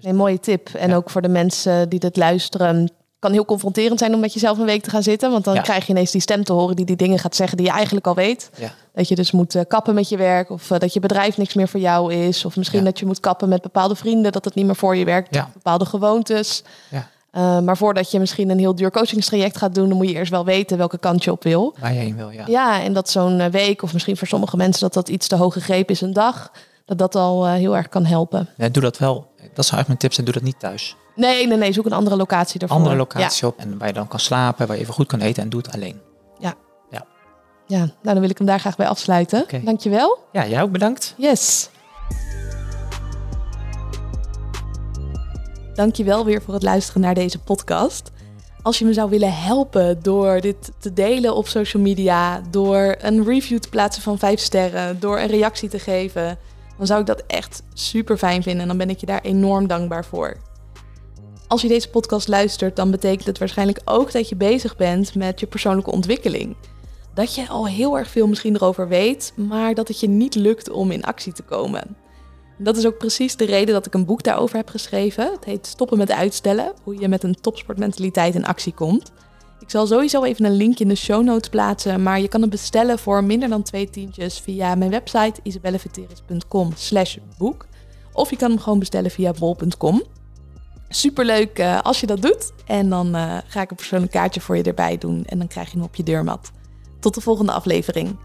Nee, mooie tip. En Ja. ook voor de mensen die dit luisteren. Kan heel confronterend zijn om met jezelf een week te gaan zitten. Want dan Ja. krijg je ineens die stem te horen die die dingen gaat zeggen die je eigenlijk al weet. Ja. Dat je dus moet eh, kappen met je werk. Of eh, dat je bedrijf niks meer voor jou is. Of misschien Ja. dat je moet kappen met bepaalde vrienden. Dat het niet meer voor je werkt. Bepaalde gewoontes. Ja. Eh, maar voordat je misschien een heel duur coachingstraject gaat doen, dan moet je eerst wel weten welke kant je op wil. Waar je heen wil, ja. Ja, en dat zo'n week, of misschien voor sommige mensen dat dat iets te hoog gegrepen is, een dag, dat dat al heel erg kan helpen. Ja, doe dat wel. Dat zijn eigenlijk mijn tips en doe dat niet thuis. Nee, nee, nee, zoek een andere locatie ervoor. Andere locatie op en waar je dan kan slapen, waar je even goed kan eten en doe het alleen. Ja, nou dan wil ik hem daar graag bij afsluiten. Dankjewel. Ja, jij ook bedankt. Yes. Dankjewel weer voor het luisteren naar deze podcast. Als je me zou willen helpen door dit te delen op social media, door een review te plaatsen van 5 sterren, door een reactie te geven, dan zou ik dat echt super fijn vinden en dan ben ik je daar enorm dankbaar voor. Als je deze podcast luistert, dan betekent het waarschijnlijk ook dat je bezig bent met je persoonlijke ontwikkeling. Dat je al heel erg veel misschien erover weet, maar dat het je niet lukt om in actie te komen. Dat is ook precies de reden dat ik een boek daarover heb geschreven. Het heet Stoppen met uitstellen, hoe je met een topsportmentaliteit in actie komt. Ik zal sowieso even een linkje in de show notes plaatsen, maar je kan het bestellen voor minder dan twee tientjes via mijn website isabelleveteris.com slash boek. Of je kan hem gewoon bestellen via bol.com. Superleuk eh, als je dat doet. En dan eh, ga ik een persoonlijk kaartje voor je erbij doen en dan krijg je hem op je deurmat. Tot de volgende aflevering.